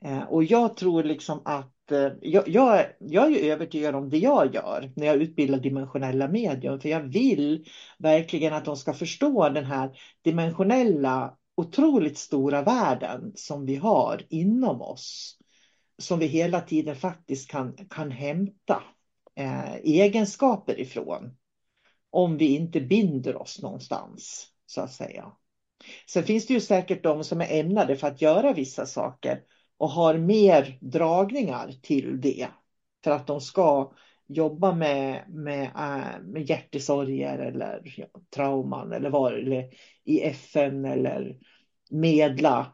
Eh, och jag tror liksom att eh, jag, jag, jag är övertygad om det jag gör när jag utbildar dimensionella medium. För jag vill verkligen att de ska förstå den här dimensionella otroligt stora världen som vi har inom oss. Som vi hela tiden faktiskt kan, kan hämta eh, egenskaper ifrån. Om vi inte binder oss någonstans så att säga. Sen finns det ju säkert de som är ämnade för att göra vissa saker och har mer dragningar till det. För att de ska jobba med, med, äh, med hjärtesorger eller ja, trauman eller, var, eller i FN eller medla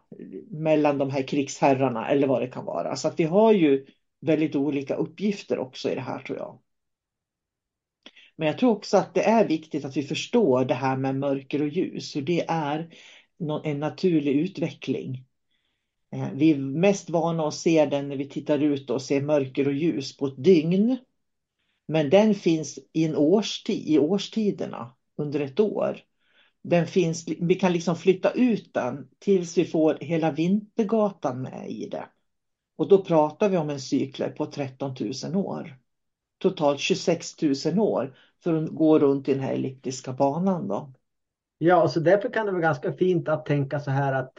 mellan de här krigsherrarna eller vad det kan vara. Så att vi har ju väldigt olika uppgifter också i det här tror jag. Men jag tror också att det är viktigt att vi förstår det här med mörker och ljus, hur det är en naturlig utveckling. Eh, vi är mest vana att se den när vi tittar ut och ser mörker och ljus på ett dygn. Men den finns i, en årstid, i årstiderna under ett år. Den finns, vi kan liksom flytta ut den tills vi får hela Vintergatan med i det. Och då pratar vi om en cykel på 13 000 år. Totalt 26 000 år för att gå runt i den här elliptiska banan. Då. Ja, så därför kan det vara ganska fint att tänka så här att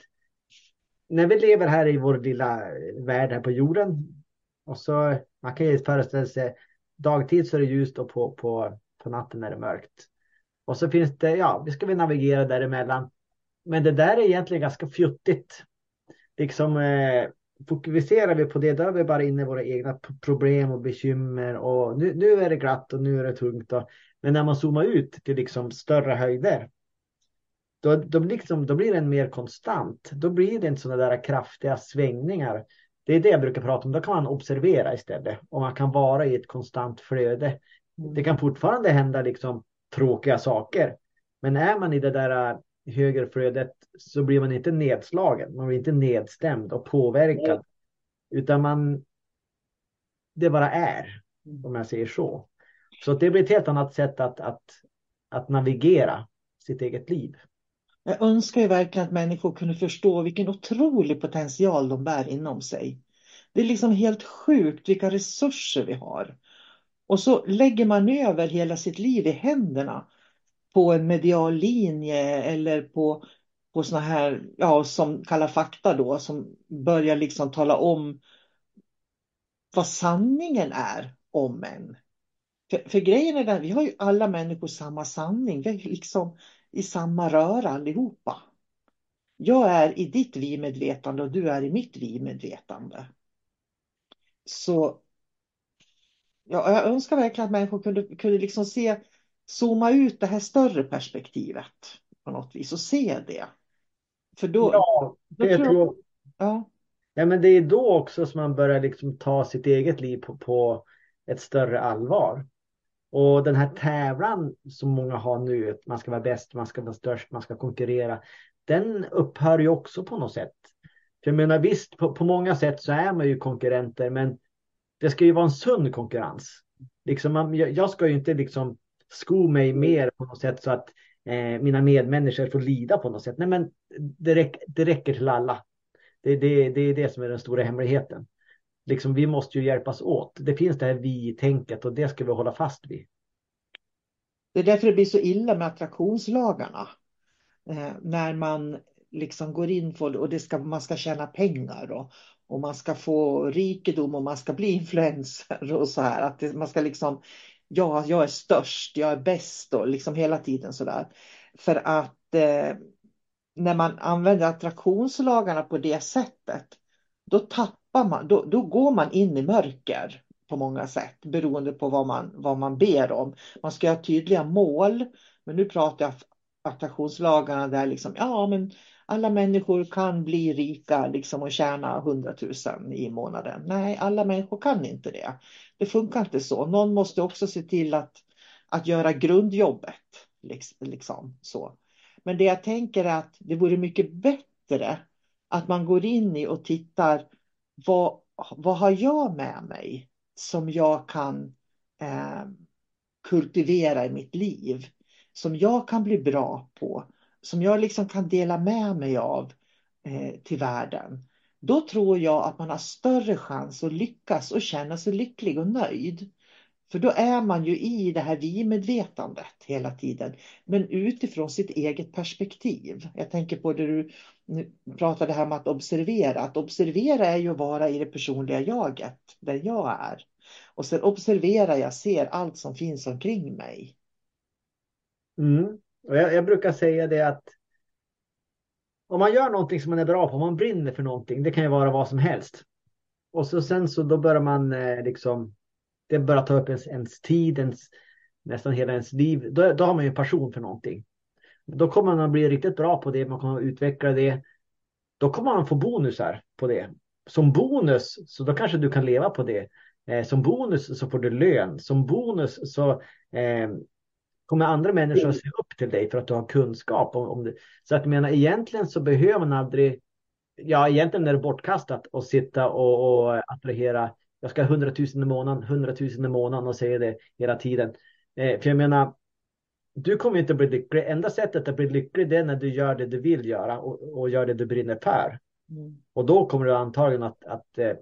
när vi lever här i vår lilla värld här på jorden och så man kan ju föreställa sig dagtid så är det ljust och på, på, på natten är det mörkt. Och så finns det, ja, vi ska vi navigera däremellan. Men det där är egentligen ganska fjuttigt. Liksom eh, fokuserar vi på det, då är vi bara inne i våra egna problem och bekymmer och nu, nu är det glatt och nu är det tungt. Och, men när man zoomar ut till liksom större höjder då, då, liksom, då blir den mer konstant. Då blir det inte sådana där kraftiga svängningar. Det är det jag brukar prata om. Då kan man observera istället och man kan vara i ett konstant flöde. Mm. Det kan fortfarande hända liksom tråkiga saker. Men är man i det där högerflödet så blir man inte nedslagen. Man blir inte nedstämd och påverkad. Mm. Utan man. Det bara är. Om jag säger så. Så det blir ett helt annat sätt att, att, att navigera sitt eget liv. Jag önskar ju verkligen att människor kunde förstå vilken otrolig potential de bär inom sig. Det är liksom helt sjukt vilka resurser vi har. Och så lägger man över hela sitt liv i händerna på en medial linje eller på, på såna här, ja, som Kalla fakta då, som börjar liksom tala om vad sanningen är om en. För, för grejen är den, vi har ju alla människor samma sanning. Vi är liksom i samma röra allihopa. Jag är i ditt vi-medvetande och du är i mitt vi-medvetande. Så ja, jag önskar verkligen att människor kunde, kunde liksom se, zooma ut det här större perspektivet på något vis och se det. För då, ja, det då tror jag. Ja. ja, men det är då också som man börjar liksom ta sitt eget liv på, på ett större allvar. Och den här tävlan som många har nu, att man ska vara bäst, man ska vara störst, man ska konkurrera. Den upphör ju också på något sätt. För jag menar visst, på, på många sätt så är man ju konkurrenter, men det ska ju vara en sund konkurrens. Liksom man, jag ska ju inte liksom sko mig mer på något sätt så att eh, mina medmänniskor får lida på något sätt. Nej, men det, räck, det räcker till alla. Det, det, det är det som är den stora hemligheten liksom, vi måste ju hjälpas åt. Det finns det här vi-tänket och det ska vi hålla fast vid. Det är därför det blir så illa med attraktionslagarna. Eh, när man liksom går in för och det ska, man ska tjäna pengar och, och man ska få rikedom och man ska bli influencer och så här. Att det, man ska liksom, ja, jag är störst, jag är bäst och liksom hela tiden så där. För att eh, när man använder attraktionslagarna på det sättet, då tappar tappar man, då, då går man in i mörker på många sätt beroende på vad man, vad man ber om. Man ska ha tydliga mål, men nu pratar jag attraktionslagarna där liksom, ja men alla människor kan bli rika liksom och tjäna 100 000 i månaden. Nej, alla människor kan inte det. Det funkar inte så. Någon måste också se till att, att göra grundjobbet. Liksom, så. Men det jag tänker är att det vore mycket bättre att man går in i och tittar vad, vad har jag med mig som jag kan eh, kultivera i mitt liv? Som jag kan bli bra på? Som jag liksom kan dela med mig av eh, till världen? Då tror jag att man har större chans att lyckas och känna sig lycklig och nöjd. För då är man ju i det här vi-medvetandet hela tiden, men utifrån sitt eget perspektiv. Jag tänker på det du pratade här om att observera. Att observera är ju att vara i det personliga jaget, där jag är. Och sen observerar jag, ser allt som finns omkring mig. Mm. Och jag, jag brukar säga det att om man gör någonting som man är bra på, om man brinner för någonting, det kan ju vara vad som helst. Och så sen så då börjar man eh, liksom, det börjar ta upp ens, ens tid, ens, nästan hela ens liv. Då, då har man ju en passion för någonting. Då kommer man bli riktigt bra på det, man kommer att utveckla det. Då kommer man få bonusar på det. Som bonus, så då kanske du kan leva på det. Eh, som bonus så får du lön. Som bonus så eh, kommer andra människor att se upp till dig för att du har kunskap om, om det. Så att jag menar egentligen så behöver man aldrig, ja egentligen är det bortkastat att sitta och, och attrahera, jag ska ha 100 000 i månaden, 100 000 i månaden och säga det hela tiden. Eh, för jag menar, du kommer inte bli lycklig. Enda sättet att bli lycklig det är när du gör det du vill göra och, och gör det du brinner för. Mm. Och då kommer du antagligen att, att eh,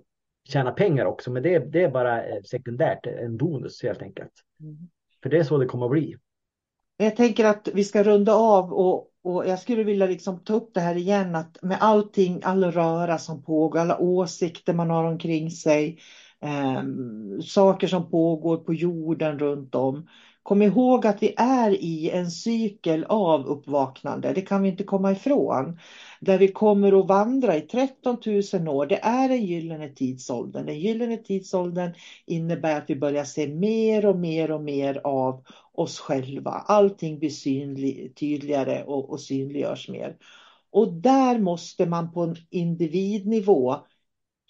tjäna pengar också, men det, det är bara eh, sekundärt, en bonus helt enkelt. Mm. För det är så det kommer att bli. Jag tänker att vi ska runda av och, och jag skulle vilja liksom ta upp det här igen att med allting, all röra som pågår, alla åsikter man har omkring sig, eh, saker som pågår på jorden runt om. Kom ihåg att vi är i en cykel av uppvaknande, det kan vi inte komma ifrån. Där vi kommer att vandra i 13 000 år, det är den gyllene tidsåldern. Den gyllene tidsåldern innebär att vi börjar se mer och mer och mer av oss själva. Allting blir synlig, tydligare och, och synliggörs mer. Och där måste man på en individnivå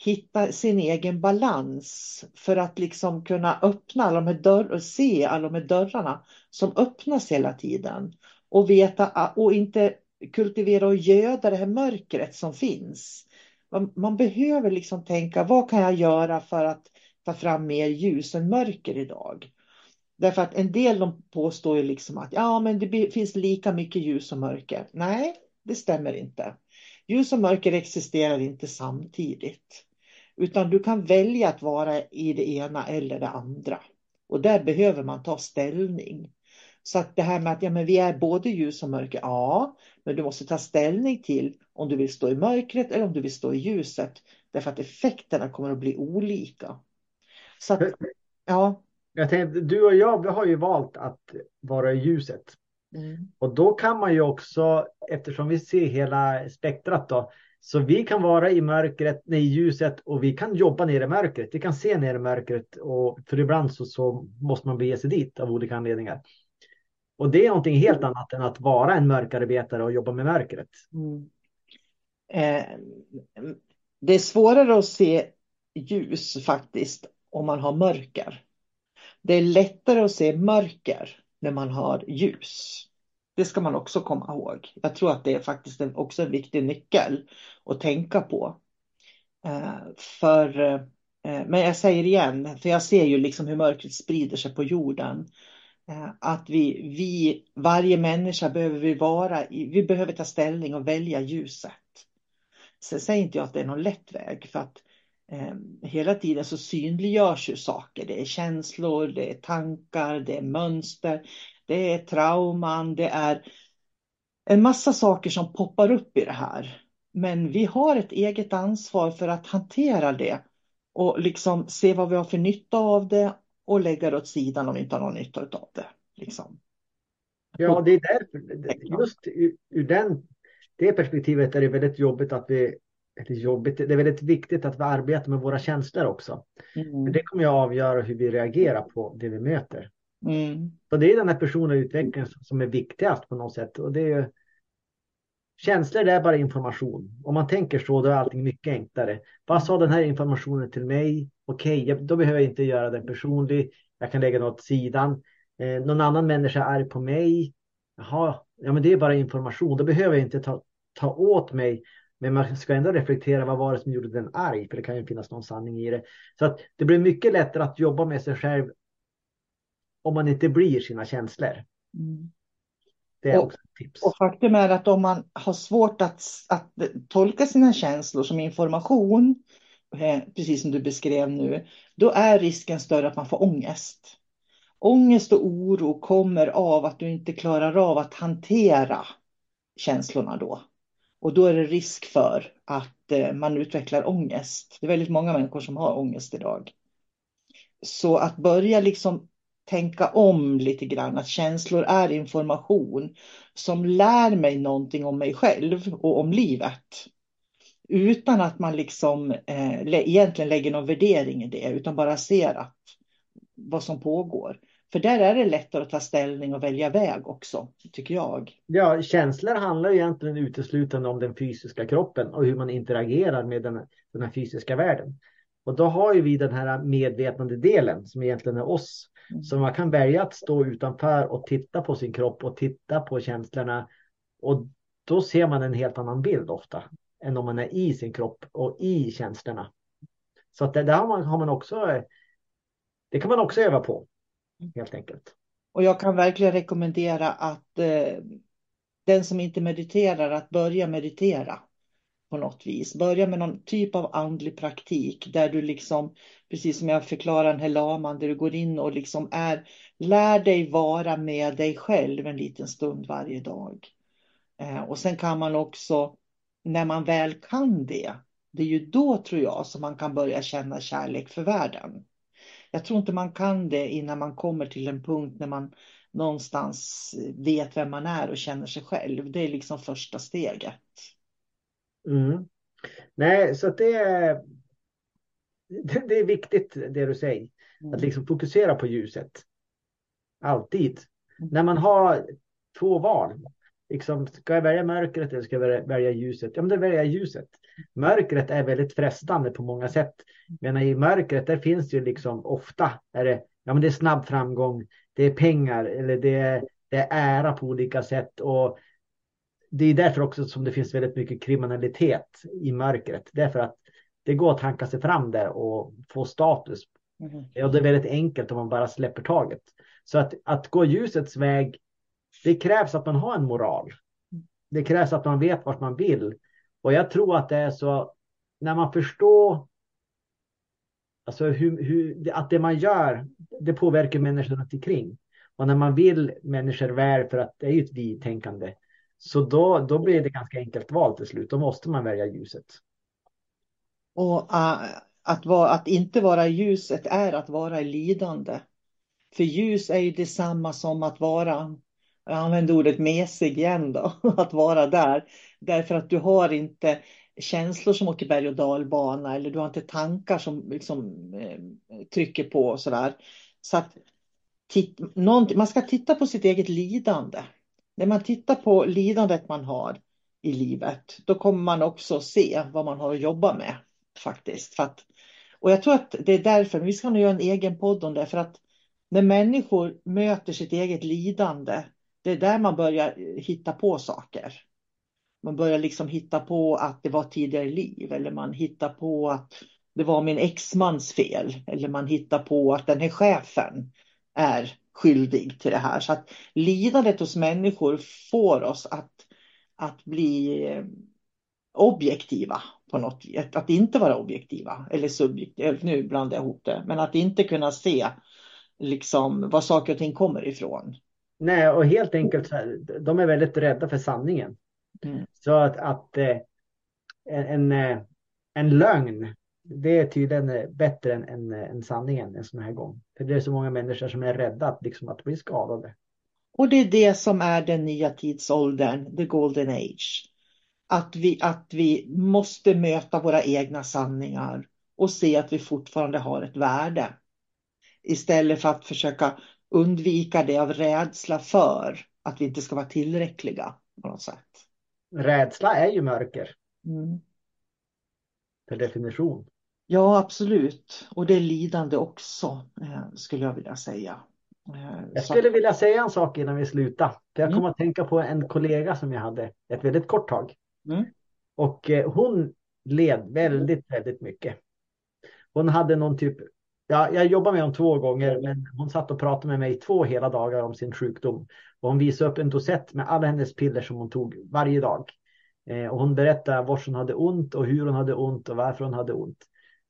hitta sin egen balans för att liksom kunna öppna alla de här dörr och se alla de här dörrarna som öppnas hela tiden. Och veta och inte kultivera och göda det här mörkret som finns. Man, man behöver liksom tänka, vad kan jag göra för att ta fram mer ljus än mörker idag? Därför att en del de påstår ju liksom att ja, men det finns lika mycket ljus och mörker. Nej, det stämmer inte. Ljus och mörker existerar inte samtidigt. Utan du kan välja att vara i det ena eller det andra. Och där behöver man ta ställning. Så att det här med att ja, men vi är både ljus och mörker, ja, men du måste ta ställning till om du vill stå i mörkret eller om du vill stå i ljuset. Därför att effekterna kommer att bli olika. Så att, ja. Jag tänkte, du och jag, vi har ju valt att vara i ljuset. Mm. Och då kan man ju också, eftersom vi ser hela spektrat då, så vi kan vara i mörkret, nej, i ljuset och vi kan jobba ner i mörkret. Vi kan se ner i mörkret och för ibland så, så måste man bege sig dit av olika anledningar. Och det är någonting helt annat än att vara en mörkarbetare och jobba med mörkret. Mm. Eh, det är svårare att se ljus faktiskt om man har mörker. Det är lättare att se mörker när man har ljus. Det ska man också komma ihåg. Jag tror att det är faktiskt också en viktig nyckel att tänka på. Eh, för, eh, men jag säger igen, för jag ser ju liksom hur mörkret sprider sig på jorden. Eh, att vi, vi, varje människa behöver vi vara vi behöver ta ställning och välja ljuset. Sen säger inte jag att det är någon lätt väg för att eh, hela tiden så synliggörs ju saker. Det är känslor, det är tankar, det är mönster, det är trauman, det är en massa saker som poppar upp i det här. Men vi har ett eget ansvar för att hantera det och liksom se vad vi har för nytta av det och lägga det åt sidan om vi inte har någon nytta av det. Liksom. Ja, det är därför, just ur den, det perspektivet är det väldigt jobbigt att vi jobbigt. Det är väldigt viktigt att vi arbetar med våra känslor också. Mm. det kommer att avgöra hur vi reagerar på det vi möter. Mm. Så det är den här personliga utvecklingen som är viktigast på något sätt. Och det är, känslor det är bara information. Om man tänker så då är allting mycket enklare. Vad sa den här informationen till mig? Okej, okay, då behöver jag inte göra den personlig. Jag kan lägga den åt sidan. Eh, någon annan människa är på mig. Jaha, ja men det är bara information. Då behöver jag inte ta, ta åt mig. Men man ska ändå reflektera vad var det som gjorde den arg? För det kan ju finnas någon sanning i det. Så att det blir mycket lättare att jobba med sig själv om man inte blir sina känslor. Mm. Det är och, också ett tips. Och faktum är att om man har svårt att, att tolka sina känslor som information, eh, precis som du beskrev nu, då är risken större att man får ångest. ångest och oro kommer av att du inte klarar av att hantera känslorna då. Och då är det risk för att eh, man utvecklar ångest. Det är väldigt många människor som har ångest idag. Så att börja liksom tänka om lite grann, att känslor är information som lär mig någonting om mig själv och om livet. Utan att man liksom eh, egentligen lägger någon värdering i det, utan bara ser att, vad som pågår. För där är det lättare att ta ställning och välja väg också, tycker jag. Ja, känslor handlar egentligen uteslutande om den fysiska kroppen och hur man interagerar med den, den här fysiska världen. Och då har ju vi den här medvetande delen som egentligen är oss. Mm. Så man kan välja att stå utanför och titta på sin kropp och titta på känslorna. Och då ser man en helt annan bild ofta än om man är i sin kropp och i känslorna. Så att det där har man, har man också. Det kan man också öva på helt enkelt. Och jag kan verkligen rekommendera att eh, den som inte mediterar att börja meditera på något vis. Börja med någon typ av andlig praktik där du liksom, precis som jag förklarar den här laman, där du går in och liksom är, lär dig vara med dig själv en liten stund varje dag. Eh, och sen kan man också, när man väl kan det, det är ju då tror jag som man kan börja känna kärlek för världen. Jag tror inte man kan det innan man kommer till en punkt när man någonstans vet vem man är och känner sig själv. Det är liksom första steget. Mm. Nej, så det är, det är viktigt det du säger. Mm. Att liksom fokusera på ljuset. Alltid. Mm. När man har två val. Liksom, ska jag välja mörkret eller ska jag välja ljuset? Ja, men då väljer jag ljuset. Mörkret är väldigt frestande på många sätt. Men i mörkret där finns det ju liksom ofta är det, ja, men det är snabb framgång. Det är pengar eller det är, det är ära på olika sätt. Och det är därför också som det finns väldigt mycket kriminalitet i mörkret. Därför att det går att hanka sig fram där och få status. Mm. Och det är väldigt enkelt om man bara släpper taget. Så att, att gå ljusets väg, det krävs att man har en moral. Det krävs att man vet vart man vill. Och jag tror att det är så när man förstår alltså hur, hur, att det man gör, det påverkar människor runt omkring. Och när man vill människor väl, för att det är ju ett vi-tänkande, så då, då blir det ganska enkelt val till slut. Då måste man välja ljuset. Och uh, att, vara, att inte vara i ljuset är att vara i lidande. För ljus är ju detsamma som att vara, jag använder ordet mesig igen då, att vara där. Därför att du har inte känslor som åker berg och dalbana eller du har inte tankar som liksom, eh, trycker på och sådär. Så att titt, man ska titta på sitt eget lidande när man tittar på lidandet man har i livet, då kommer man också se vad man har att jobba med faktiskt. För att, och jag tror att det är därför, vi ska nu göra en egen podd om det, för att när människor möter sitt eget lidande, det är där man börjar hitta på saker. Man börjar liksom hitta på att det var tidigare liv eller man hittar på att det var min exmans fel eller man hittar på att den här chefen är skyldig till det här. Så att lidandet hos människor får oss att, att bli eh, objektiva på något vis. Att inte vara objektiva eller subjektiva, nu blandar jag ihop det, men att inte kunna se liksom var saker och ting kommer ifrån. Nej, och helt enkelt, de är väldigt rädda för sanningen. Mm. Så att, att eh, en, en, eh, en lögn det är tydligen eh, bättre än, än, än eh, sanningen en sån här gång. För det är så många människor som är rädda att, liksom, att bli skadade. Och det är det som är den nya tidsåldern, the golden age. Att vi, att vi måste möta våra egna sanningar och se att vi fortfarande har ett värde. Istället för att försöka undvika det av rädsla för att vi inte ska vara tillräckliga på något sätt. Rädsla är ju mörker. Mm. Per definition. Ja, absolut. Och det är lidande också, eh, skulle jag vilja säga. Eh, jag skulle vilja säga en sak innan vi slutar. jag mm. kom att tänka på en kollega som jag hade ett väldigt kort tag. Mm. Och eh, hon led väldigt, väldigt mycket. Hon hade någon typ, ja, jag jobbade med henne två gånger, men hon satt och pratade med mig två hela dagar om sin sjukdom. Och hon visade upp en dosett med alla hennes piller som hon tog varje dag. och hon berättade var hon hade ont och hur hon hade ont och varför hon hade ont.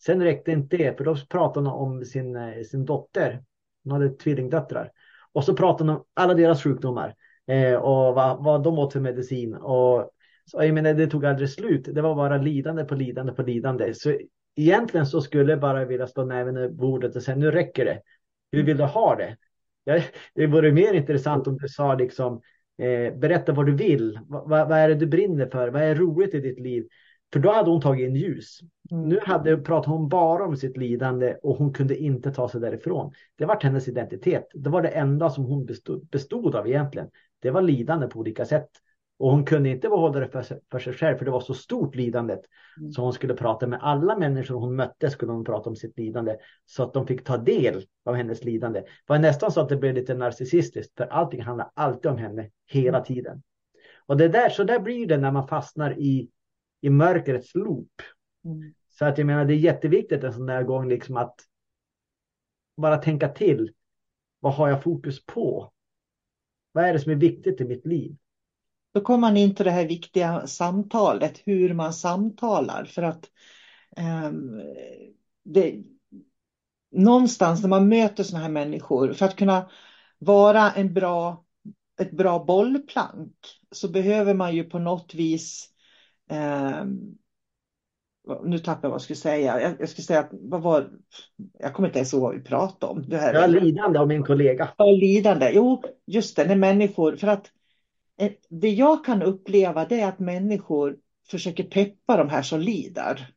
Sen räckte inte det, för då pratade hon om sin, eh, sin dotter Hon hade tvillingdöttrar. Och så pratade hon om alla deras sjukdomar eh, och vad, vad de åt för medicin. Och, så, jag menar, det tog aldrig slut. Det var bara lidande på lidande på lidande. Så egentligen så skulle jag bara vilja slå näven i bordet och säga nu räcker det. Hur vill du ha det? Ja, det vore mer intressant om du sa liksom eh, berätta vad du vill. vad, vad är det du brinner för? Vad är roligt i ditt liv? För då hade hon tagit in ljus. Mm. Nu hade, pratade hon bara om sitt lidande och hon kunde inte ta sig därifrån. Det var hennes identitet. Det var det enda som hon bestod, bestod av egentligen. Det var lidande på olika sätt. Och hon kunde inte behålla det för, för sig själv för det var så stort lidandet. Mm. Så hon skulle prata med alla människor hon mötte skulle hon prata om sitt lidande. Så att de fick ta del av hennes lidande. Det var nästan så att det blev lite narcissistiskt för allting handlar alltid om henne hela mm. tiden. Och det där, så där blir det när man fastnar i i mörkrets loop. Mm. Så att jag menar det är jätteviktigt en sån där gång liksom att bara tänka till. Vad har jag fokus på? Vad är det som är viktigt i mitt liv? Då kommer man in till det här viktiga samtalet, hur man samtalar. För att um, det, någonstans när man möter sådana här människor, för att kunna vara en bra, ett bra bollplank så behöver man ju på något vis Eh, nu tappar jag vad jag skulle säga. Jag, jag skulle säga att vad var, jag kommer inte ens ihåg vad vi pratade om. Det här ja, lidande av min kollega. Ja, lidande. Jo, just det, när människor, för att eh, det jag kan uppleva det är att människor försöker peppa de här som lider.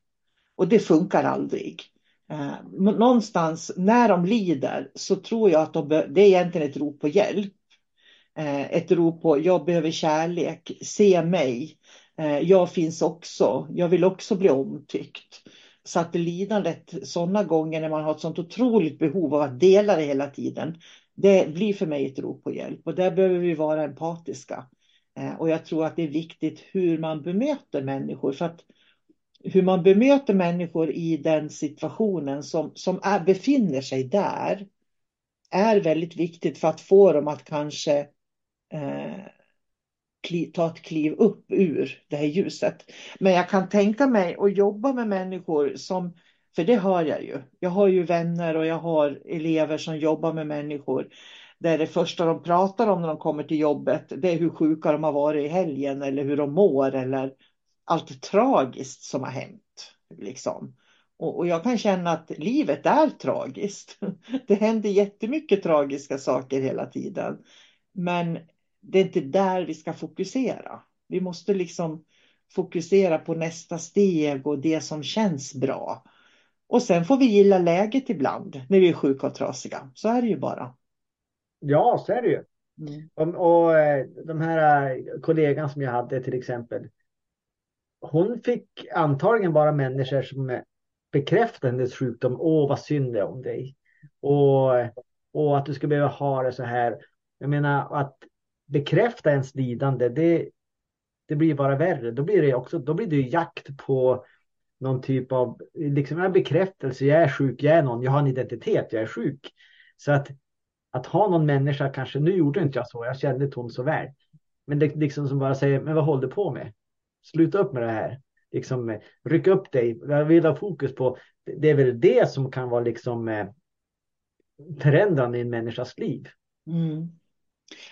Och det funkar aldrig. Eh, någonstans när de lider så tror jag att de det är egentligen ett rop på hjälp. Eh, ett rop på jag behöver kärlek, se mig. Eh, jag finns också, jag vill också bli omtyckt. Så att lidandet sådana gånger när man har ett sådant otroligt behov av att dela det hela tiden, det blir för mig ett rop på hjälp och där behöver vi vara empatiska. Eh, och jag tror att det är viktigt hur man bemöter människor för att hur man bemöter människor i den situationen som, som är, befinner sig där är väldigt viktigt för att få dem att kanske eh, ta ett kliv upp ur det här ljuset. Men jag kan tänka mig att jobba med människor som, för det hör jag ju. Jag har ju vänner och jag har elever som jobbar med människor. Där det första de pratar om när de kommer till jobbet, det är hur sjuka de har varit i helgen eller hur de mår eller allt tragiskt som har hänt. Liksom. Och, och jag kan känna att livet är tragiskt. Det händer jättemycket tragiska saker hela tiden. Men det är inte där vi ska fokusera. Vi måste liksom fokusera på nästa steg och det som känns bra. Och sen får vi gilla läget ibland när vi är sjuka och trasiga. Så är det ju bara. Ja, så är det ju. Mm. Och, och eh, de här eh, kollegan som jag hade till exempel. Hon fick antagligen bara människor som bekräftade hennes sjukdom. Åh, vad synd det är om dig. Och, och att du ska behöva ha det så här. Jag menar att bekräfta ens lidande, det, det blir bara värre. Då blir det också, då blir det jakt på någon typ av liksom en bekräftelse. Jag är sjuk, jag är någon, jag har en identitet, jag är sjuk. Så att, att ha någon människa, kanske, nu gjorde inte jag så, jag kände inte hon så väl. Men det liksom som bara säger, men vad håller du på med? Sluta upp med det här. Liksom, ryck upp dig, jag vill ha fokus på, det är väl det som kan vara liksom eh, förändrande i en människas liv. Mm.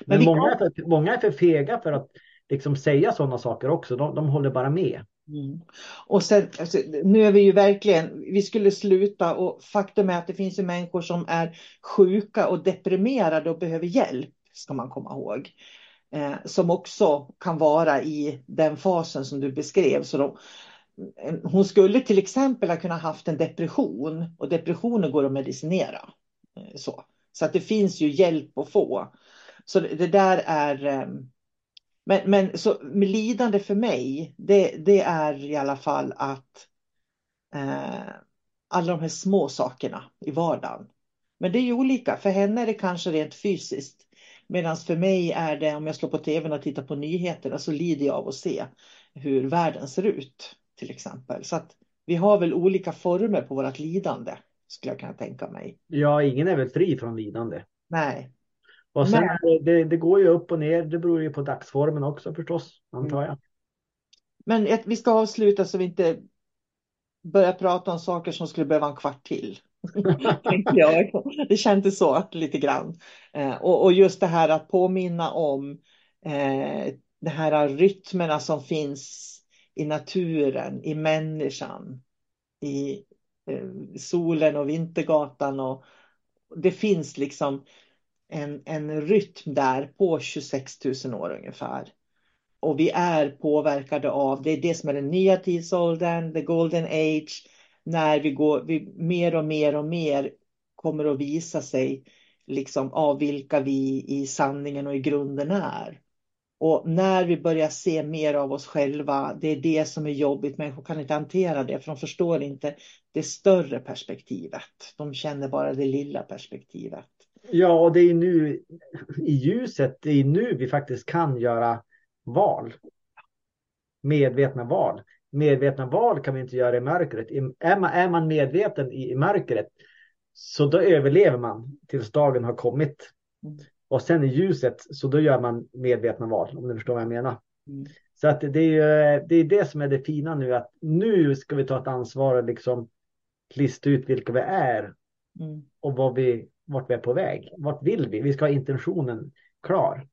Men, Men många, är för, många är för fega för att liksom säga sådana saker också. De, de håller bara med. Mm. Och sen, alltså, nu är vi ju verkligen, vi skulle sluta och faktum är att det finns ju människor som är sjuka och deprimerade och behöver hjälp, ska man komma ihåg. Eh, som också kan vara i den fasen som du beskrev. Så de, hon skulle till exempel ha kunnat haft en depression och depressioner går att medicinera. Eh, så. så att det finns ju hjälp att få. Så det där är... Ehm, men, men så lidande för mig, det, det är i alla fall att eh, alla de här små sakerna i vardagen. Men det är ju olika. För henne är det kanske rent fysiskt. Medan för mig är det om jag slår på tvn och tittar på nyheterna så lider jag av att se hur världen ser ut. Till exempel. Så att vi har väl olika former på vårt lidande. Skulle jag kunna tänka mig. Ja, ingen är väl fri från lidande. Nej. Och sen, det, det, går ju upp och ner. Det beror ju på dagsformen också förstås, antar jag. Men vi ska avsluta så vi inte börjar prata om saker som skulle behöva en kvart till. Det kändes så lite grann. Eh, och, och, just det här att påminna om eh, de här rytmerna som finns i naturen, i människan, i eh, solen och Vintergatan. Och, det finns liksom en, en rytm där på 26 000 år ungefär. Och vi är påverkade av, det är det som är den nya tidsåldern, the golden age, när vi går, vi mer och mer och mer kommer att visa sig liksom av vilka vi i sanningen och i grunden är. Och när vi börjar se mer av oss själva, det är det som är jobbigt. Människor kan inte hantera det, för de förstår inte det större perspektivet. De känner bara det lilla perspektivet. Ja, och det är nu i ljuset, det är nu vi faktiskt kan göra val. Medvetna val. Medvetna val kan vi inte göra i mörkret. Är man, är man medveten i, i mörkret så då överlever man tills dagen har kommit. Mm. Och sen i ljuset så då gör man medvetna val om du förstår vad jag menar. Mm. Så att det är, det är det som är det fina nu att nu ska vi ta ett ansvar och liksom lista ut vilka vi är mm. och vad vi, vart vi är på väg. Vart vill vi? Vi ska ha intentionen klar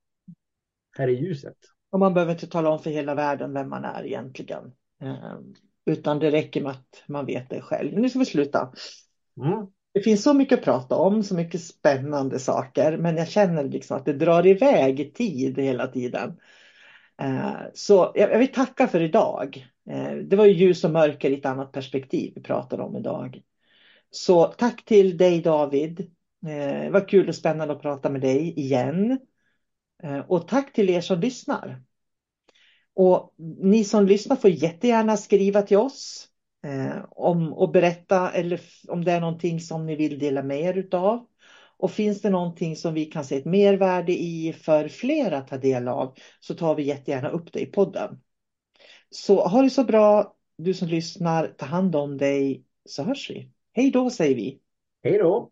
här i ljuset. Och man behöver inte tala om för hela världen vem man är egentligen. Eh, utan det räcker med att man vet det själv. Nu ska vi sluta. Mm. Det finns så mycket att prata om, så mycket spännande saker, men jag känner liksom att det drar iväg tid hela tiden. Eh, så jag vill tacka för idag. Eh, det var ju ljus och mörker i ett annat perspektiv vi pratade om idag. Så tack till dig David. Eh, det var kul och spännande att prata med dig igen. Eh, och tack till er som lyssnar. Och ni som lyssnar får jättegärna skriva till oss eh, om och berätta eller om det är någonting som ni vill dela med er utav. Och finns det någonting som vi kan se ett mervärde i för fler att ta del av så tar vi jättegärna upp det i podden. Så ha det så bra du som lyssnar, ta hand om dig så hörs vi. Hej då säger vi. Hej då.